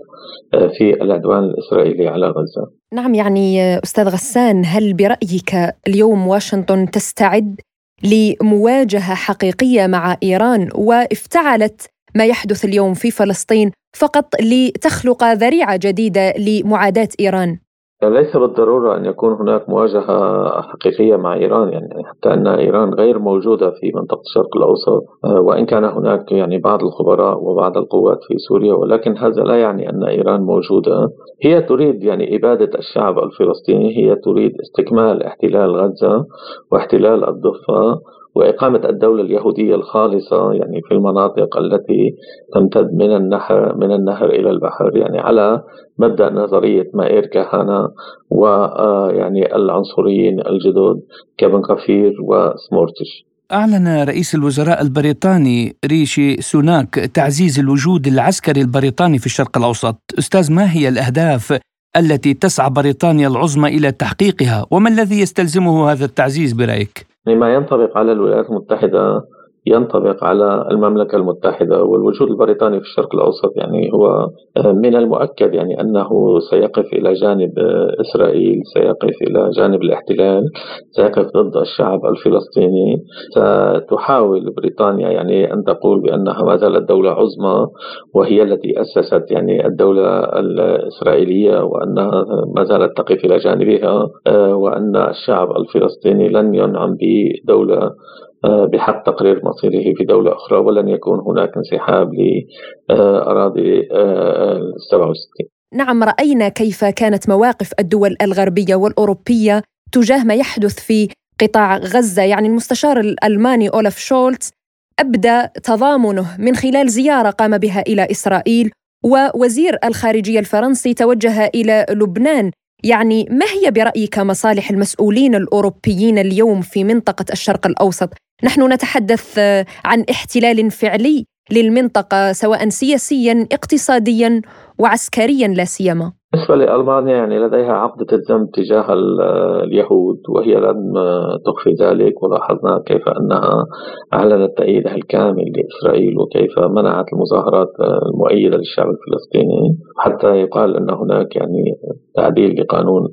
آه، في العدوان الإسرائيلي على غزة. نعم يعني أستاذ غسان هل برأيك اليوم واشنطن تستعد لمواجهة حقيقية مع إيران وافتعلت ما يحدث اليوم في فلسطين فقط لتخلق ذريعة جديدة لمعاداة إيران؟ ليس بالضرورة أن يكون هناك مواجهة حقيقية مع إيران يعني حتى أن إيران غير موجودة في منطقة الشرق الأوسط آه، وإن كان هناك يعني بعض الخبراء وبعض القوات في سوريا ولكن هذا لا يعني أن إيران موجودة. هي تريد يعني إبادة الشعب الفلسطيني هي تريد استكمال احتلال غزة واحتلال الضفة وإقامة الدولة اليهودية الخالصة يعني في المناطق التي تمتد من النهر من النهر إلى البحر يعني على مبدأ نظرية مائير كهانا ويعني العنصريين الجدد كابن كفير وسمورتش أعلن رئيس الوزراء البريطاني ريشي سوناك تعزيز الوجود العسكري البريطاني في الشرق الأوسط. أستاذ ما هي الأهداف التي تسعى بريطانيا العظمى إلى تحقيقها؟ وما الذي يستلزمه هذا التعزيز برأيك؟ ما ينطبق على الولايات المتحدة. ينطبق على المملكة المتحدة والوجود البريطاني في الشرق الأوسط يعني هو آه، من المؤكد يعني أنه سيقف إلى جانب آه، إسرائيل سيقف إلى جانب الاحتلال سيقف ضد الشعب الفلسطيني. ستحاول بريطانيا يعني أن تقول بأنها ما زالت دولة عظمى وهي التي أسست يعني الدولة الإسرائيلية وأنها ما زالت تقف إلى جانبها آه، وأن الشعب الفلسطيني لن ينعم بدولة بحق تقرير مصيره في دولة أخرى ولن يكون هناك انسحاب لأراضي 67 آه، نعم رأينا كيف كانت مواقف الدول الغربية والأوروبية تجاه ما يحدث في قطاع غزة. يعني المستشار الألماني أولف شولتز أبدى تضامنه من خلال زيارة قام بها إلى إسرائيل ووزير الخارجية الفرنسي توجه إلى لبنان. يعني ما هي برأيك مصالح المسؤولين الأوروبيين اليوم في منطقة الشرق الأوسط؟ نحن نتحدث آه، عن احتلال فعلي للمنطقة سواء سياسيا اقتصاديا وعسكريا لا سيما. بالنسبة لألمانيا يعني لديها عقدة الذنب تجاه اليهود وهي لم تخفي ذلك ولاحظنا كيف أنها أعلنت تأييدها الكامل لإسرائيل وكيف منعت المظاهرات المؤيدة للشعب الفلسطيني. حتى يقال أن هناك يعني تعديل لقانون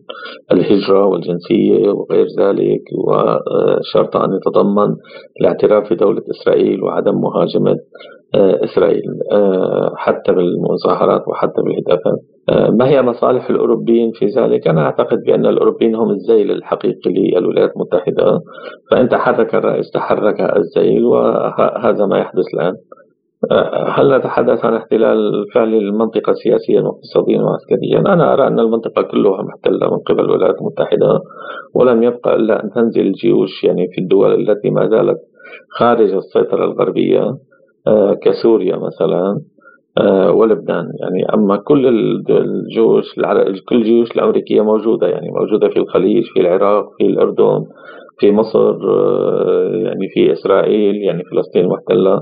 الهجرة والجنسية وغير ذلك وشرط أن يتضمن الاعتراف بدولة إسرائيل وعدم مهاجمة إسرائيل حتى بالمظاهرات وحتى بالهتافات ما هي مصالح الأوروبيين في ذلك؟ أنا أعتقد بأن الأوروبيين هم الزيل الحقيقي للولايات المتحدة فإن تحرك الرئيس تحرك الزيل وهذا ما يحدث الآن آه، هل نتحدث عن احتلال فعلي للمنطقة سياسيا واقتصاديا وعسكريا؟ أنا أرى أن المنطقة كلها محتلة من قبل الولايات المتحدة ولم يبقى إلا أن تنزل الجيوش يعني في الدول التي ما زالت خارج السيطرة الغربية آه، كسوريا مثلا آه، ولبنان. يعني أما كل الجيوش كل الجيوش الأمريكية موجودة يعني موجودة في الخليج في العراق في الأردن في مصر آه، يعني في إسرائيل يعني فلسطين محتله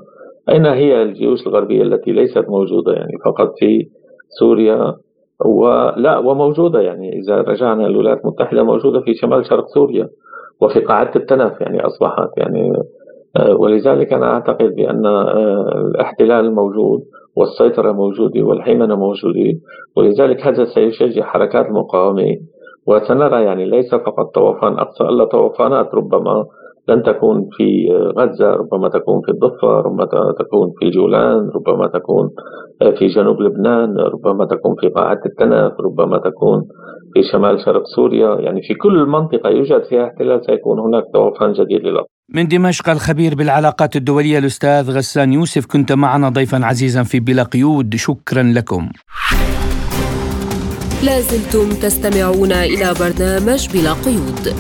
أين هي الجيوش الغربية التي ليست موجودة؟ يعني فقط في سوريا. ولا وموجودة يعني إذا رجعنا للولايات المتحدة موجودة في شمال شرق سوريا وفي قاعدة التنف يعني أصبحت يعني آه، ولذلك أنا أعتقد بأن الاحتلال موجود والسيطرة موجودة والهيمنة موجودة ولذلك هذا سيشجع حركات المقاومة. وسنرى يعني ليس فقط طوفان أقصى إلا طوفانات ربما لن تكون في غزة ربما تكون في الضفة ربما تكون في الجولان ربما تكون في جنوب لبنان ربما تكون في قاعة التنف ربما تكون في شمال شرق سوريا يعني في كل منطقة يوجد فيها احتلال سيكون هناك طوفان جديد للأرض. من دمشق الخبير بالعلاقات الدولية الأستاذ غسان يوسف كنت معنا ضيفا عزيزا في بلا قيود. شكرا لكم. لازلتم تستمعون إلى برنامج بلا قيود.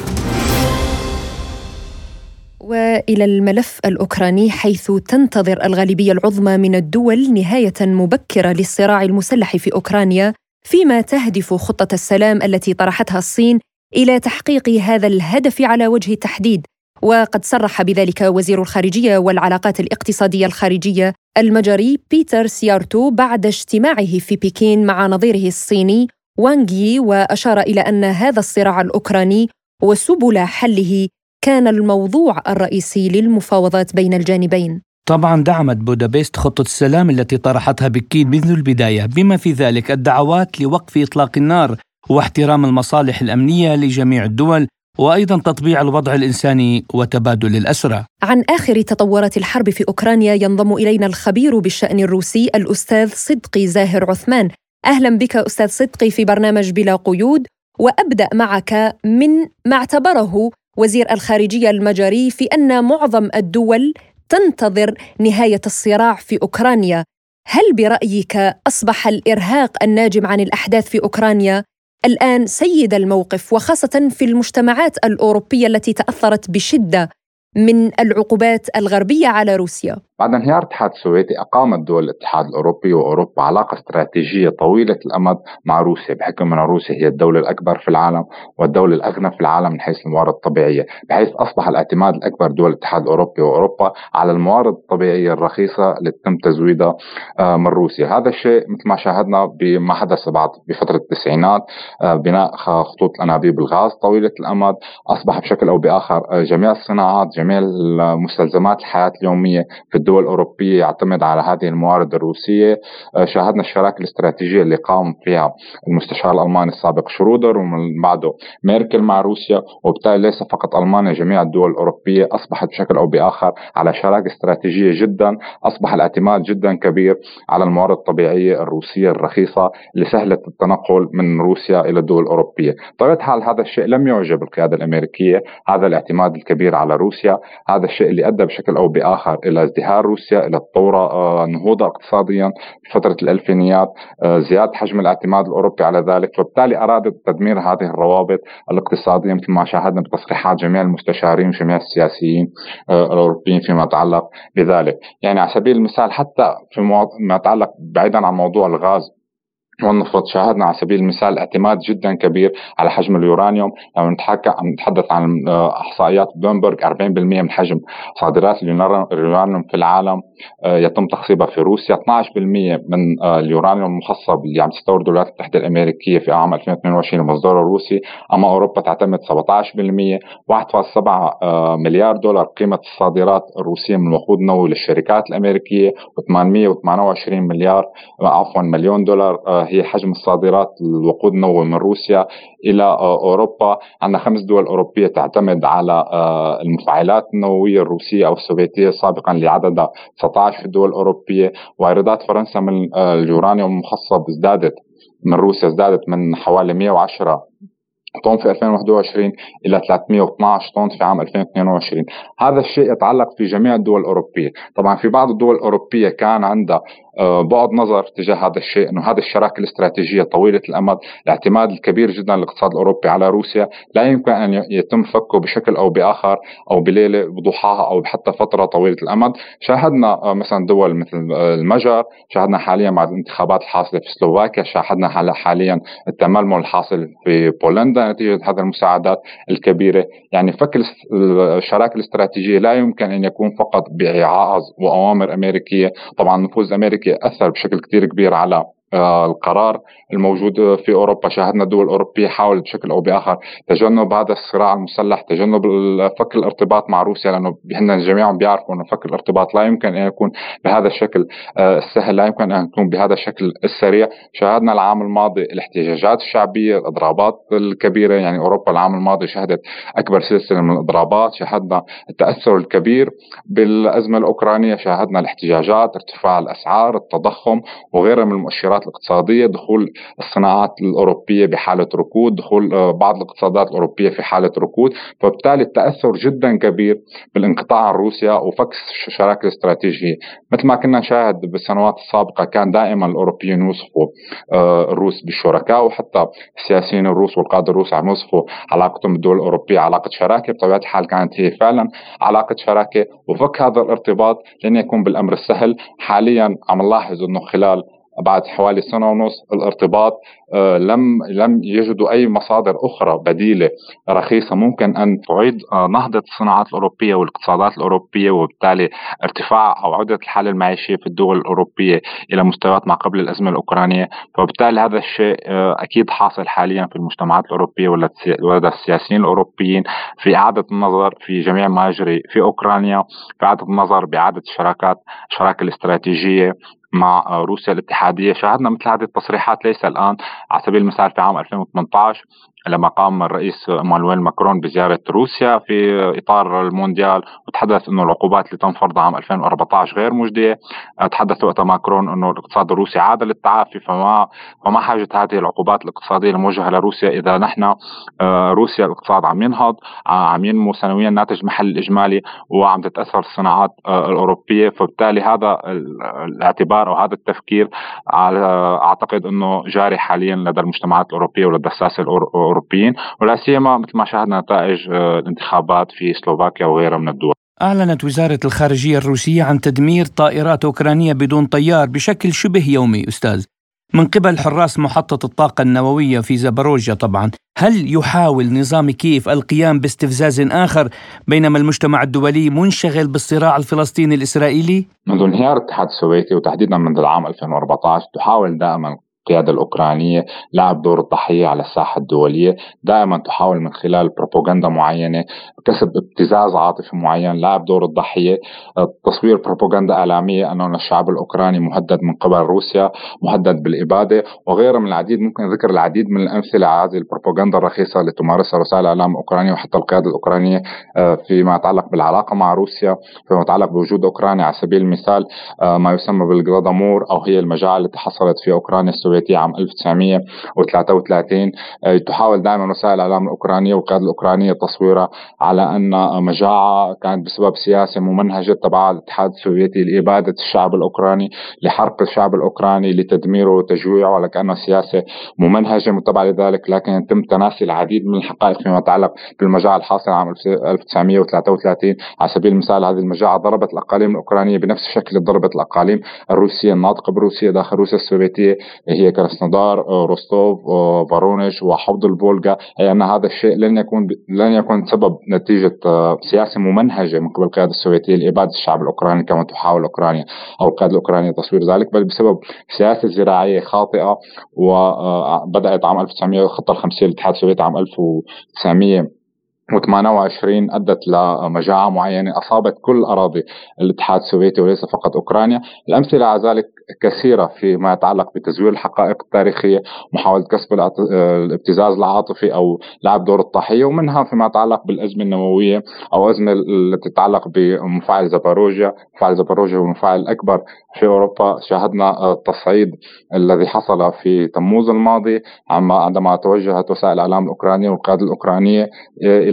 وإلى الملف الأوكراني حيث تنتظر الغالبية العظمى من الدول نهاية مبكرة للصراع المسلح في أوكرانيا. فيما تهدف خطة السلام التي طرحتها الصين إلى تحقيق هذا الهدف على وجه التحديد وقد صرح بذلك وزير الخارجية والعلاقات الاقتصادية الخارجية المجري بيتر سيارتو بعد اجتماعه في بكين مع نظيره الصيني وانغ وأشار إلى أن هذا الصراع الأوكراني وسبل حله كان الموضوع الرئيسي للمفاوضات بين الجانبين. طبعا دعمت بودابست خطة السلام التي طرحتها بكين منذ البداية بما في ذلك الدعوات لوقف إطلاق النار واحترام المصالح الأمنية لجميع الدول وأيضا تطبيع الوضع الإنساني وتبادل الأسرى. عن آخر تطورات الحرب في أوكرانيا ينضم إلينا الخبير بالشأن الروسي الأستاذ صدقي زاهر عثمان. أهلا بك أستاذ صدقي في برنامج بلا قيود وأبدأ معك من ما اعتبره وزير الخارجية المجري في أن معظم الدول تنتظر نهاية الصراع في أوكرانيا. هل برأيك أصبح الإرهاق الناجم عن الأحداث في أوكرانيا الآن سيد الموقف وخاصة في المجتمعات الأوروبية التي تأثرت بشدة من العقوبات الغربية على روسيا؟ بعد انهيار الاتحاد السوفيتي أقامت دول الاتحاد الأوروبي وأوروبا علاقة استراتيجية طويلة الأمد مع روسيا بحكم أن روسيا هي الدولة الأكبر في العالم والدولة الأغنى في العالم من حيث الموارد الطبيعية بحيث أصبح الاعتماد الأكبر دول الاتحاد الأوروبي وأوروبا على الموارد الطبيعية الرخيصة اللي تم تزويدها آه، من روسيا. هذا الشيء مثل ما شاهدنا بما حدث بعد بفترة التسعينات آه، بناء خطوط الأنابيب الغاز طويلة الأمد أصبح بشكل أو بآخر آه، جميع الصناعات جميع مستلزمات الحياة اليومية في الدول الأوروبية يعتمد على هذه الموارد الروسية. آه، شاهدنا الشراكة الاستراتيجية اللي قام فيها المستشار الألماني السابق شرودر ومن بعده ميركل مع روسيا وبالتالي ليس فقط ألمانيا جميع الدول الأوروبية أصبحت بشكل أو بآخر على شراكة استراتيجية جدا أصبح الاعتماد جدا كبير على الموارد الطبيعية الروسية الرخيصة اللي سهلة التنقل من روسيا إلى الدول الأوروبية. طبيعة حال هذا الشيء لم يعجب القيادة الأمريكية. هذا الاعتماد الكبير على روسيا هذا الشيء اللي أدى بشكل أو بآخر إلى ازدهار ازدهار روسيا إلى الثورة آه، نهوضها اقتصاديا في فترة الألفينيات آه، زيادة حجم الاعتماد الأوروبي على ذلك. فبالتالي أرادت تدمير هذه الروابط الاقتصادية مثل ما شاهدنا بتصريحات جميع المستشارين وجميع السياسيين آه، الأوروبيين فيما يتعلق بذلك. يعني على سبيل المثال حتى فيما يتعلق بعيدا عن موضوع الغاز والنفط شاهدنا على سبيل المثال اعتماد جدا كبير على حجم اليورانيوم. لما نتحكى عم نتحدث عن آه، أحصائيات بلومبرج 40% من حجم صادرات اليورانيوم في العالم يتم تخصيبها في روسيا. 12% من آه، اليورانيوم المخصب اللي عم تستورده الولايات المتحده الأمريكية في عام 2022 مصدره الروسي. أما أوروبا تعتمد 17% 1.7 مليار دولار قيمة الصادرات الروسية من الوقود النووي للشركات الأمريكية و828 مليار عفوا مليون دولار هي حجم الصادرات الوقود النووي من روسيا إلى آه، أوروبا. عندنا خمس دول أوروبية تعتمد على آه، المفاعلات النووية الروسية أو السوفيتية سابقا لعددها 19 في الدول الاوروبيه وايرادات فرنسا من آه، اليورانيوم المخصب ازدادت من روسيا ازدادت من حوالي 110 طن في 2021 إلى 312 طن في عام 2022 هذا الشيء يتعلق في جميع الدول الأوروبية. طبعا في بعض الدول الأوروبية كان عندها آه، بعد نظر تجاه هذا الشيء إنه هذه الشراكة الاستراتيجية طويلة الأمد الاعتماد الكبير جدا للاقتصاد الأوروبي على روسيا. لا يمكن أن يتم فكه بشكل أو بآخر أو بليلة بضحاها أو حتى فترة طويلة الأمد. شاهدنا آه، مثلا دول مثل آه، المجر شاهدنا حاليا مع الانتخابات الحاصلة في سلوفاكيا شاهدنا حاليا التململ الحاصل في بولندا. نتيجه هذه المساعدات الكبيرة. يعني فك الشراكة الاستراتيجية لا يمكن أن يكون فقط بإعاز وأوامر أمريكية. طبعا نفوذ أمريكي أثر بشكل كثير كبير على القرار الموجود في أوروبا. شاهدنا دول اوروبيه حاولت بشكل أو بآخر تجنب هذا الصراع المسلح تجنب فك الارتباط مع روسيا لأنه هن جميعا بيعرفوا إنه فك الارتباط لا يمكن أن يكون بهذا الشكل آه، السهل لا يمكن أن يكون بهذا الشكل السريع. شاهدنا العام الماضي الاحتجاجات الشعبية الإضرابات الكبيرة يعني أوروبا العام الماضي شهدت أكبر سلسلة من الإضرابات. شاهدنا التأثر الكبير بالأزمة الأوكرانية شاهدنا الاحتجاجات ارتفاع الأسعار التضخم وغيرها من المؤشرات الاقتصادية دخول الصناعات الأوروبية بحالة ركود دخول آه، بعض الاقتصادات الأوروبية في حالة ركود. فبالتالي التأثر جدا كبير بالانقطاع عن روسيا وفك الشراكه الاستراتيجية. مثل ما كنا نشاهد بالسنوات السابقة كان دائما الأوروبيين يوصفوا آه، الروس بالشركاء وحتى السياسيين الروس والقادة الروس عم يوصفوا علاقتهم بالدول الأوروبية علاقة شراكة. بطبيعة الحال كانت هي فعلا علاقة شراكة. وفك هذا الارتباط لن يكون بالأمر السهل. حاليا عم نلاحظ إنه خلال بعد حوالي سنة ونص الارتباط آه، لم لم يجدوا أي مصادر أخرى بديلة رخيصة ممكن أن تعيد آه، نهضة الصناعات الأوروبية والاقتصادات الأوروبية وبالتالي ارتفاع أو عودة الحالة المعيشية في الدول الأوروبية إلى مستويات ما قبل الأزمة الأوكرانية، فبالتالي هذا الشيء آه، أكيد حاصل حاليا في المجتمعات الأوروبية ولدى السياسيين الأوروبيين في إعادة النظر في جميع ما يجري في أوكرانيا، في إعادة النظر بإعادة الشراكات الشراكة الاستراتيجية. مع روسيا الاتحادية. شاهدنا مثل هذه التصريحات ليس الآن على سبيل المثال في عام 2018 لما قام الرئيس مانويل ماكرون بزيارة روسيا في إطار المونديال وتحدث أنه العقوبات اللي تم فرضها عام 2014 غير مجدية. تحدث وقتها ماكرون أنه الاقتصاد الروسي عاد للتعافي فما فما حاجة هذه العقوبات الاقتصادية الموجهة لروسيا إذا نحن آه، روسيا الاقتصاد عم ينهض عم ينمو سنويا ناتج المحل الإجمالي وعم تتأثر الصناعات آه، الأوروبية. فبالتالي هذا الاعتبار أو هذا التفكير أعتقد أنه جاري حاليا لدى المجتمعات الأوروبية ولدى الساسة الأوروبية الاوروبيين ولا سيما مثل ما شاهدنا نتائج الانتخابات في سلوفاكيا وغيرها من الدول أعلنت وزارة الخارجية الروسية عن تدمير طائرات أوكرانية بدون طيار بشكل شبه يومي أستاذ من قبل حراس محطة الطاقة النووية في زاباروجيا طبعا هل يحاول نظام كييف القيام باستفزاز آخر بينما المجتمع الدولي منشغل بالصراع الفلسطيني الإسرائيلي؟ منذ انهيار الاتحاد السوفيتي وتحديدا منذ العام 2014 تحاول دائما القيادة الأوكرانية لعب دور الضحية على الساحة الدولية. دائما تحاول من خلال بروباغندا معينة كسب ابتزاز عاطفي معين لعب دور الضحية. تصوير بروباغندا إعلامية أنه الشعب الأوكراني مهدد من قبل روسيا مهدد بالإبادة. وغيرها من العديد ممكن ذكر العديد من الأمثلة على هذه البروباغندا الرخيصة اللي تمارسها وسائل الإعلام الأوكرانية وحتى القيادة الأوكرانية آه، فيما يتعلق بالعلاقة مع روسيا فيما يتعلق بوجود أوكرانيا على سبيل المثال آه، ما يسمى بالجلادامور أو هي المجاعة التي حصلت في أوكرانيا عام 1933 آه، تحاول دائما وسائل الإعلام الأوكرانية والقيادة الأوكرانية تصويرها على أن مجاعة كانت بسبب سياسة ممنهجة تبع الاتحاد السوفيتي لإبادة الشعب الأوكراني لحرق الشعب الأوكراني لتدميره وتجويعه على كأنها سياسة ممنهجة متبعة لذلك لكن يتم تناسي العديد من الحقائق فيما يتعلق بالمجاعة الحاصلة عام 1933 على سبيل المثال هذه المجاعة ضربت الأقاليم الأوكرانية بنفس الشكل اللي ضربت الأقاليم الروسية الناطقة بروسيا داخل روسيا السوفيتية هي كراسنودار روستوف فارونيش وحوض الفولغا هي أن هذا الشيء لن يكون لن يكون سبب نتيجة آه، سياسة ممنهجة من قبل القيادة السوفيتية لإبادة الشعب الأوكراني كما تحاول أوكرانيا أو القيادة الأوكرانية تصوير ذلك بل بسبب سياسة زراعية خاطئة وبدأت عام 1900 الخطة الخمسية للاتحاد السوفيتي عام 1900 و28 أدت لمجاعة معينة أصابت كل أراضي الاتحاد السوفيتي وليس فقط أوكرانيا، الأمثلة على ذلك كثيرة فيما يتعلق بتزوير الحقائق التاريخية، محاولة كسب الابتزاز العاطفي أو لعب دور الضحية ومنها فيما يتعلق بالأزمة النووية أو أزمة التي تتعلق بمفاعل زاباروجيا، مفاعل زاباروجيا هو المفاعل الاكبر في أوروبا، شاهدنا التصعيد الذي حصل في تموز الماضي عندما توجهت وسائل الإعلام الأوكرانية والقيادة الأوكرانية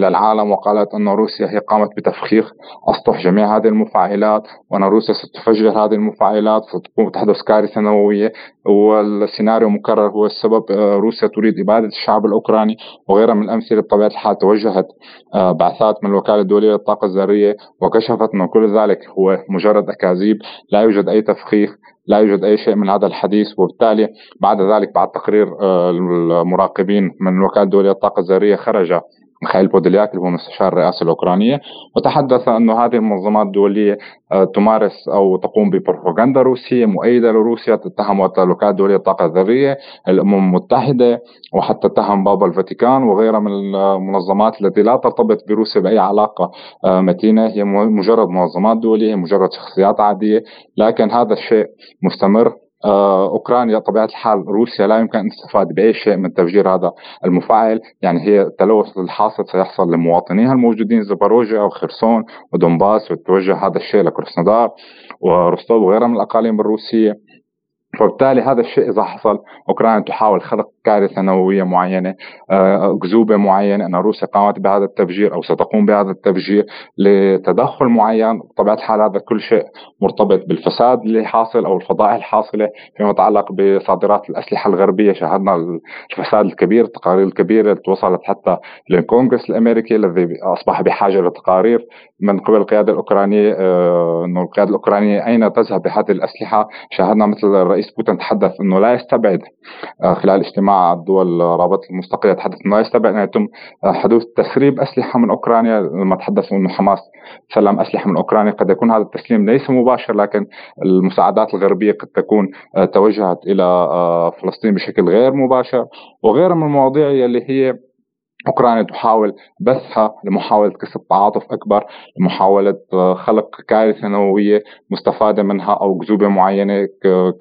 إلى العالم وقالت أن روسيا هي قامت بتفخيخ أسطح جميع هذه المفاعلات وأن روسيا ستفجر هذه المفاعلات ستقوم تحدث كارثة نووية والسيناريو مكرر هو السبب آه، روسيا تريد إبادة الشعب الأوكراني وغيرها من الأمثلة بطبيعة الحال توجهت آه، بعثات من الوكالة الدولية للطاقة الذرية وكشفت أن كل ذلك هو مجرد أكاذيب لا يوجد أي تفخيخ لا يوجد أي شيء من هذا الحديث وبالتالي بعد ذلك بعد تقرير آه، المراقبين من الوكالة الدولية للطاقة الذرية خرج ميخائيل بودلياك اللي هو مستشار الرئاسة الأوكرانية وتحدث أنه هذه المنظمات الدولية آه، تمارس أو تقوم ببروباغندا روسية مؤيدة لروسيا تتهم الوكالة الدولية للطاقة الذرية الأمم المتحدة وحتى اتهم بابا الفاتيكان وغيرها من المنظمات التي لا ترتبط بروسيا بأي علاقة آه، متينة. هي مجرد منظمات دولية مجرد شخصيات عادية لكن هذا الشيء مستمر. أوكرانيا طبيعة الحال روسيا لا يمكن أن تستفاد بأي شيء من تفجير هذا المفاعل، يعني هي التلوث الحاصل سيحصل لمواطنيها الموجودين زباروجيا وخرسون ودونباس وتوجه هذا الشيء لكروسنودار وروستوف وغيرها من الأقاليم الروسية. فبالتالي هذا الشيء إذا حصل أوكرانيا تحاول خلق كارثة نووية معينة أكذوبة آه، معينة أن روسيا قامت بهذا التفجير أو ستقوم بهذا التفجير لتدخل معين. بطبيعة الحال هذا كل شيء مرتبط بالفساد اللي حاصل أو الفضائح الحاصلة فيما يتعلق بصادرات الأسلحة الغربية. شاهدنا الفساد الكبير التقارير الكبيرة اللي وصلت حتى للكونغرس الأمريكي الذي أصبح بحاجة لتقارير من قبل القيادة الأوكرانية آه، انه القيادة الأوكرانية أين تذهب بهذه الأسلحة؟ شاهدنا مثل الرئيس بوتين تحدث إنه لا يستبعد آه، خلال اجتماع الدول رابطه المستقلة تحدث إنه لا يستبعد. ان يتم آه، حدوث تسريب أسلحة من أوكرانيا لما تحدثوا إنه حماس سلم أسلحة من أوكرانيا. قد يكون هذا التسليم ليس مباشر لكن المساعدات الغربية قد تكون توجهت إلى فلسطين بشكل غير مباشر. وغيرها من المواضيع اللي هي أوكرانيا تحاول بثها لمحاولة كسب تعاطف أكبر لمحاولة آه، خلق كارثة نووية مستفادة منها أو جذوبة معينة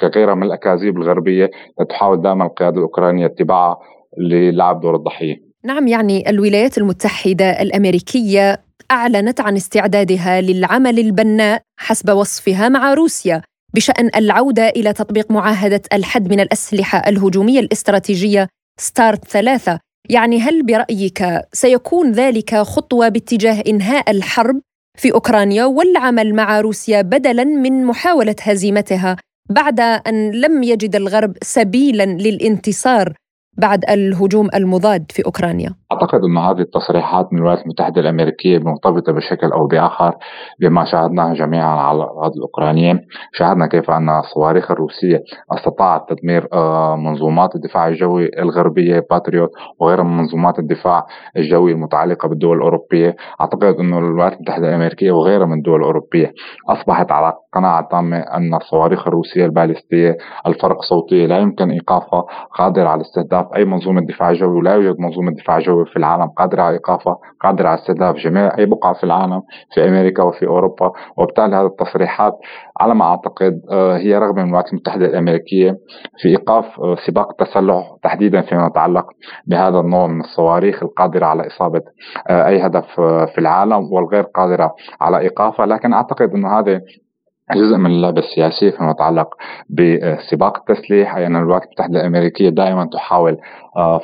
كغيرها من الأكاذيب الغربية لتحاول دائما القيادة الأوكرانية اتباعها للعب دور الضحية. نعم يعني الولايات المتحدة الأمريكية أعلنت عن استعدادها للعمل البناء حسب وصفها مع روسيا بشأن العودة إلى تطبيق معاهدة الحد من الأسلحة الهجومية الاستراتيجية ستارت ثلاثة. يعني هل برأيك سيكون ذلك خطوة باتجاه إنهاء الحرب في أوكرانيا والعمل مع روسيا بدلا من محاولة هزيمتها بعد أن لم يجد الغرب سبيلا للانتصار بعد الهجوم المضاد في أوكرانيا؟ أعتقد ان هذه التصريحات من الولايات المتحدة الأمريكية مرتبطة بشكل أو بآخر بما شاهدناه جميعا على الأراضي الأوكرانية، شاهدنا كيف أن الصواريخ الروسية استطاعت تدمير آه، منظومات الدفاع الجوي الغربية باتريوت وغيرها من منظومات الدفاع الجوي المتعلقة بالدول الأوروبية، أعتقد إنه الولايات المتحدة الأمريكية وغيرها من الدول الأوروبية أصبحت على قناعة تامة أن الصواريخ الروسية البالستية الفرق صوتيه لا يمكن إيقافها قادرة على استهداف أي منظومة دفاع جوي ولا يوجد منظومة دفاع جوي في العالم قادرة على إيقافها قادرة على استهداف جميع أي بقعة في العالم في أمريكا وفي أوروبا. وبالتالي هذه التصريحات على ما أعتقد آه، هي رغبه من الولايات المتحدة الأمريكية في إيقاف آه، سباق التسلح تحديدا فيما يتعلق بهذا النوع من الصواريخ القادرة على إصابة آه، أي هدف في العالم والغير قادرة على إيقافها. لكن أعتقد انه هذه جزء من اللعبة السياسية فيما يتعلق بسباق التسليح أي أن الولايات المتحدة الأمريكية دائما تحاول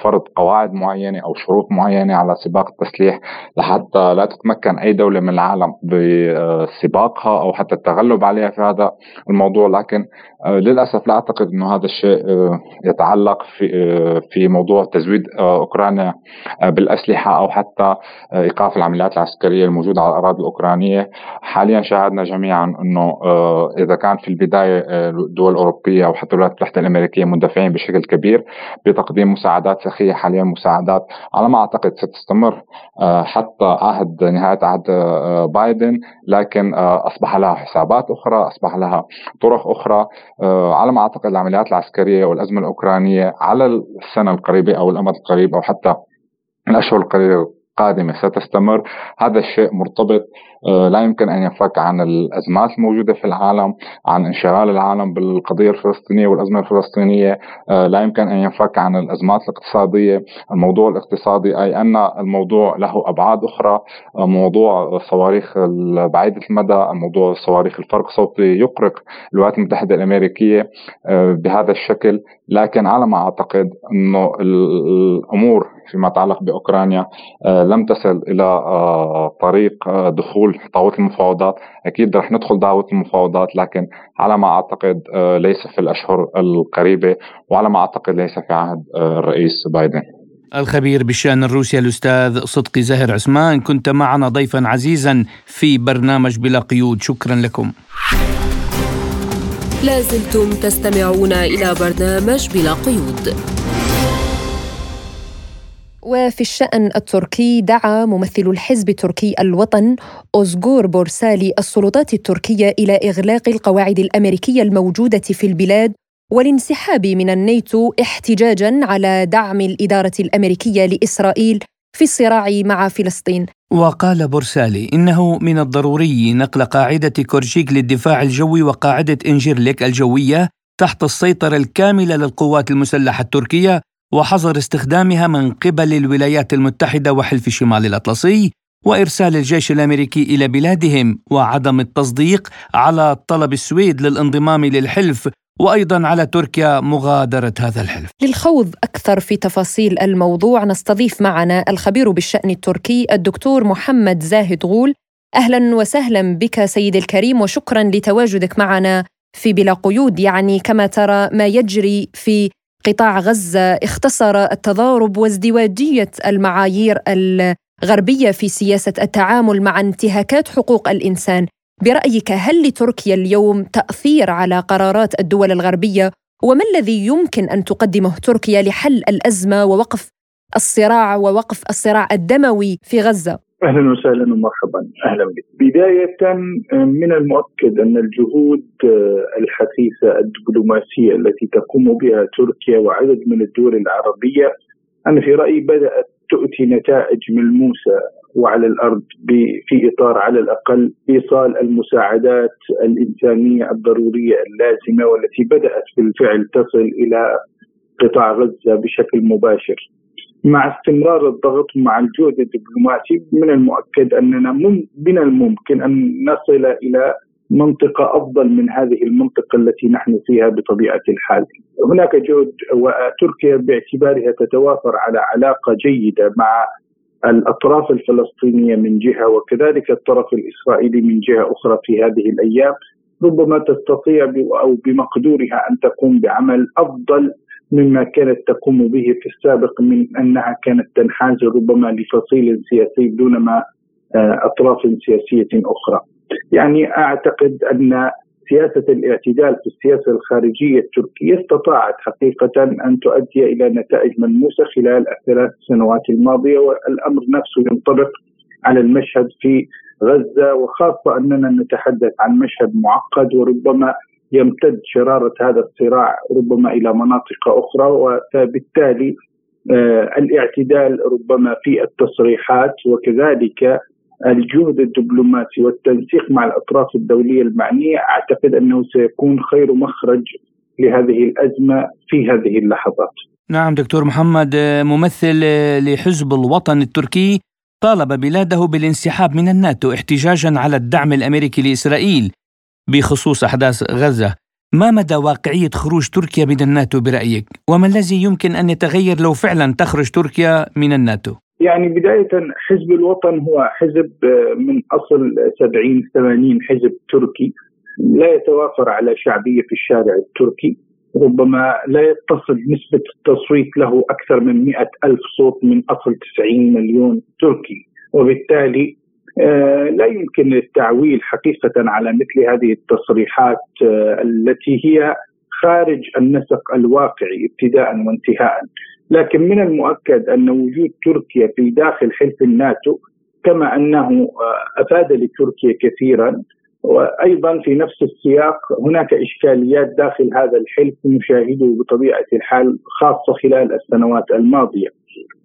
فرض قواعد معينة أو شروط معينة على سباق التسليح لحتى لا تتمكن أي دولة من العالم بسباقها أو حتى التغلب عليها في هذا الموضوع. لكن آه، للأسف لا أعتقد أنه هذا الشيء آه، يتعلق في في موضوع تزويد أوكرانيا بالأسلحة أو حتى إيقاف العمليات العسكرية الموجودة على الأراضي الأوكرانية. حاليا شاهدنا جميعا أنه إذا كان في البداية الدول الأوروبية أو حتى الولايات المتحدة الأمريكية مندفعين بشكل كبير بتقديم مساعدات مساعدات سخية حاليا مساعدات. على ما أعتقد ستستمر آه، حتى عهد نهاية عهد آه، بايدن لكن آه، أصبح لها حسابات أخرى أصبح لها طرق أخرى. على ما أعتقد العمليات العسكرية والأزمة الأوكرانية على السنة القريبة أو الأمد القريب أو حتى الأشهر القريبة القادمة ستستمر. هذا الشيء مرتبط لا يمكن أن ينفك عن الأزمات الموجودة في العالم عن انشغال العالم بالقضية الفلسطينية والأزمة الفلسطينية. آه، لا يمكن أن ينفك عن الأزمات الاقتصادية. الموضوع الاقتصادي أي أن الموضوع له أبعاد أخرى. آه، موضوع الصواريخ بعيدة المدى الموضوع الصواريخ الفرق صوتي يقرق الولايات المتحدة الأمريكية بهذا الشكل. لكن على ما أعتقد أنه الأمور فيما يتعلق بأوكرانيا لم تصل إلى طريق دخول طاولة المفاوضات. أكيد رح ندخل دعوة المفاوضات لكن على ما أعتقد آه، ليس في الأشهر القريبة وعلى ما أعتقد ليس في عهد آه، الرئيس بايدن. الخبير بالشأن الروسي الأستاذ صدقي زاهر عثمان كنت معنا ضيفا عزيزا في برنامج بلا قيود. شكرا لكم. لازلتم تستمعون إلى برنامج بلا قيود. وفي الشأن التركي دعا ممثل الحزب التركي الوطن أوزغور بورسالي السلطات التركية إلى إغلاق القواعد الأمريكية الموجودة في البلاد والانسحاب من الناتو احتجاجا على دعم الإدارة الأمريكية لإسرائيل في الصراع مع فلسطين. وقال بورسالي إنه من الضروري نقل قاعدة كورشيك للدفاع الجوي وقاعدة إنجيرليك الجوية تحت السيطرة الكاملة للقوات المسلحة التركية وحظر استخدامها من قبل الولايات المتحدة وحلف شمال الأطلسي وإرسال الجيش الأمريكي إلى بلادهم وعدم التصديق على طلب السويد للانضمام للحلف وأيضا على تركيا مغادرة هذا الحلف. للخوض أكثر في تفاصيل الموضوع نستضيف معنا الخبير بالشأن التركي الدكتور محمد زاهد غول. أهلا وسهلا بك سيدي الكريم وشكرا لتواجدك معنا في بلا قيود يعني كما ترى ما يجري في قطاع غزة اختصر التضارب وازدواجية المعايير الغربية في سياسة التعامل مع انتهاكات حقوق الإنسان. برأيك هل لتركيا اليوم تأثير على قرارات الدول الغربية؟ وما الذي يمكن أن تقدمه تركيا لحل الأزمة ووقف الصراع ووقف الصراع الدموي في غزة؟ أهلا وسهلا ومرحبا أهلا بك. بداية من المؤكد أن الجهود الحثيثة الدبلوماسية التي تقوم بها تركيا وعدد من الدول العربية أنا في رأيي بدأت تؤتي نتائج ملموسة وعلى الأرض في إطار على الأقل إيصال المساعدات الإنسانية الضرورية اللازمة والتي بدأت بالفعل تصل إلى قطاع غزة بشكل مباشر. مع استمرار الضغط مع الجهد الدبلوماسي من المؤكد أننا من الممكن أن نصل إلى منطقة أفضل من هذه المنطقة التي نحن فيها بطبيعة الحال. هناك جهد وتركيا باعتبارها تتوافر على علاقة جيدة مع الأطراف الفلسطينية من جهة وكذلك الطرف الإسرائيلي من جهة أخرى في هذه الأيام ربما تستطيع أو بمقدورها أن تقوم بعمل أفضل مما كانت تقوم به في السابق من أنها كانت تنحاز ربما لفصيل سياسي دون ما آه، أطراف سياسية أخرى. يعني أعتقد أن سياسة الاعتدال في السياسة الخارجية التركية استطاعت حقيقة أن تؤدي إلى نتائج ملموسة خلال الثلاث سنوات الماضية والأمر نفسه ينطبق على المشهد في غزة وخاصة أننا نتحدث عن مشهد معقد وربما يمتد شرارة هذا الصراع ربما إلى مناطق أخرى وبالتالي آه، الاعتدال ربما في التصريحات وكذلك الجهد الدبلوماسي والتنسيق مع الأطراف الدولية المعنية أعتقد أنه سيكون خير مخرج لهذه الأزمة في هذه اللحظات. نعم دكتور محمد ممثل لحزب الوطن التركي طالب بلاده بالانسحاب من الناتو احتجاجا على الدعم الأمريكي لإسرائيل بخصوص أحداث غزة. ما مدى واقعية خروج تركيا من الناتو برأيك؟ وما الذي يمكن أن يتغير لو فعلا تخرج تركيا من الناتو؟ يعني بداية حزب الوطن هو حزب من أصل 70 80 حزب تركي لا يتوافر على شعبية في الشارع التركي ربما لا يتصل نسبة التصويت له أكثر من مئة ألف صوت من أصل 90 مليون تركي وبالتالي آه، لا يمكن التعويل حقيقة على مثل هذه التصريحات آه، التي هي خارج النسق الواقعي ابتداء وانتهاء لكن من المؤكد أن وجود تركيا في داخل حلف الناتو كما أنه آه، أفاد لتركيا كثيرا وأيضا في نفس السياق هناك إشكاليات داخل هذا الحلف نشاهده بطبيعة الحال خاصة خلال السنوات الماضية.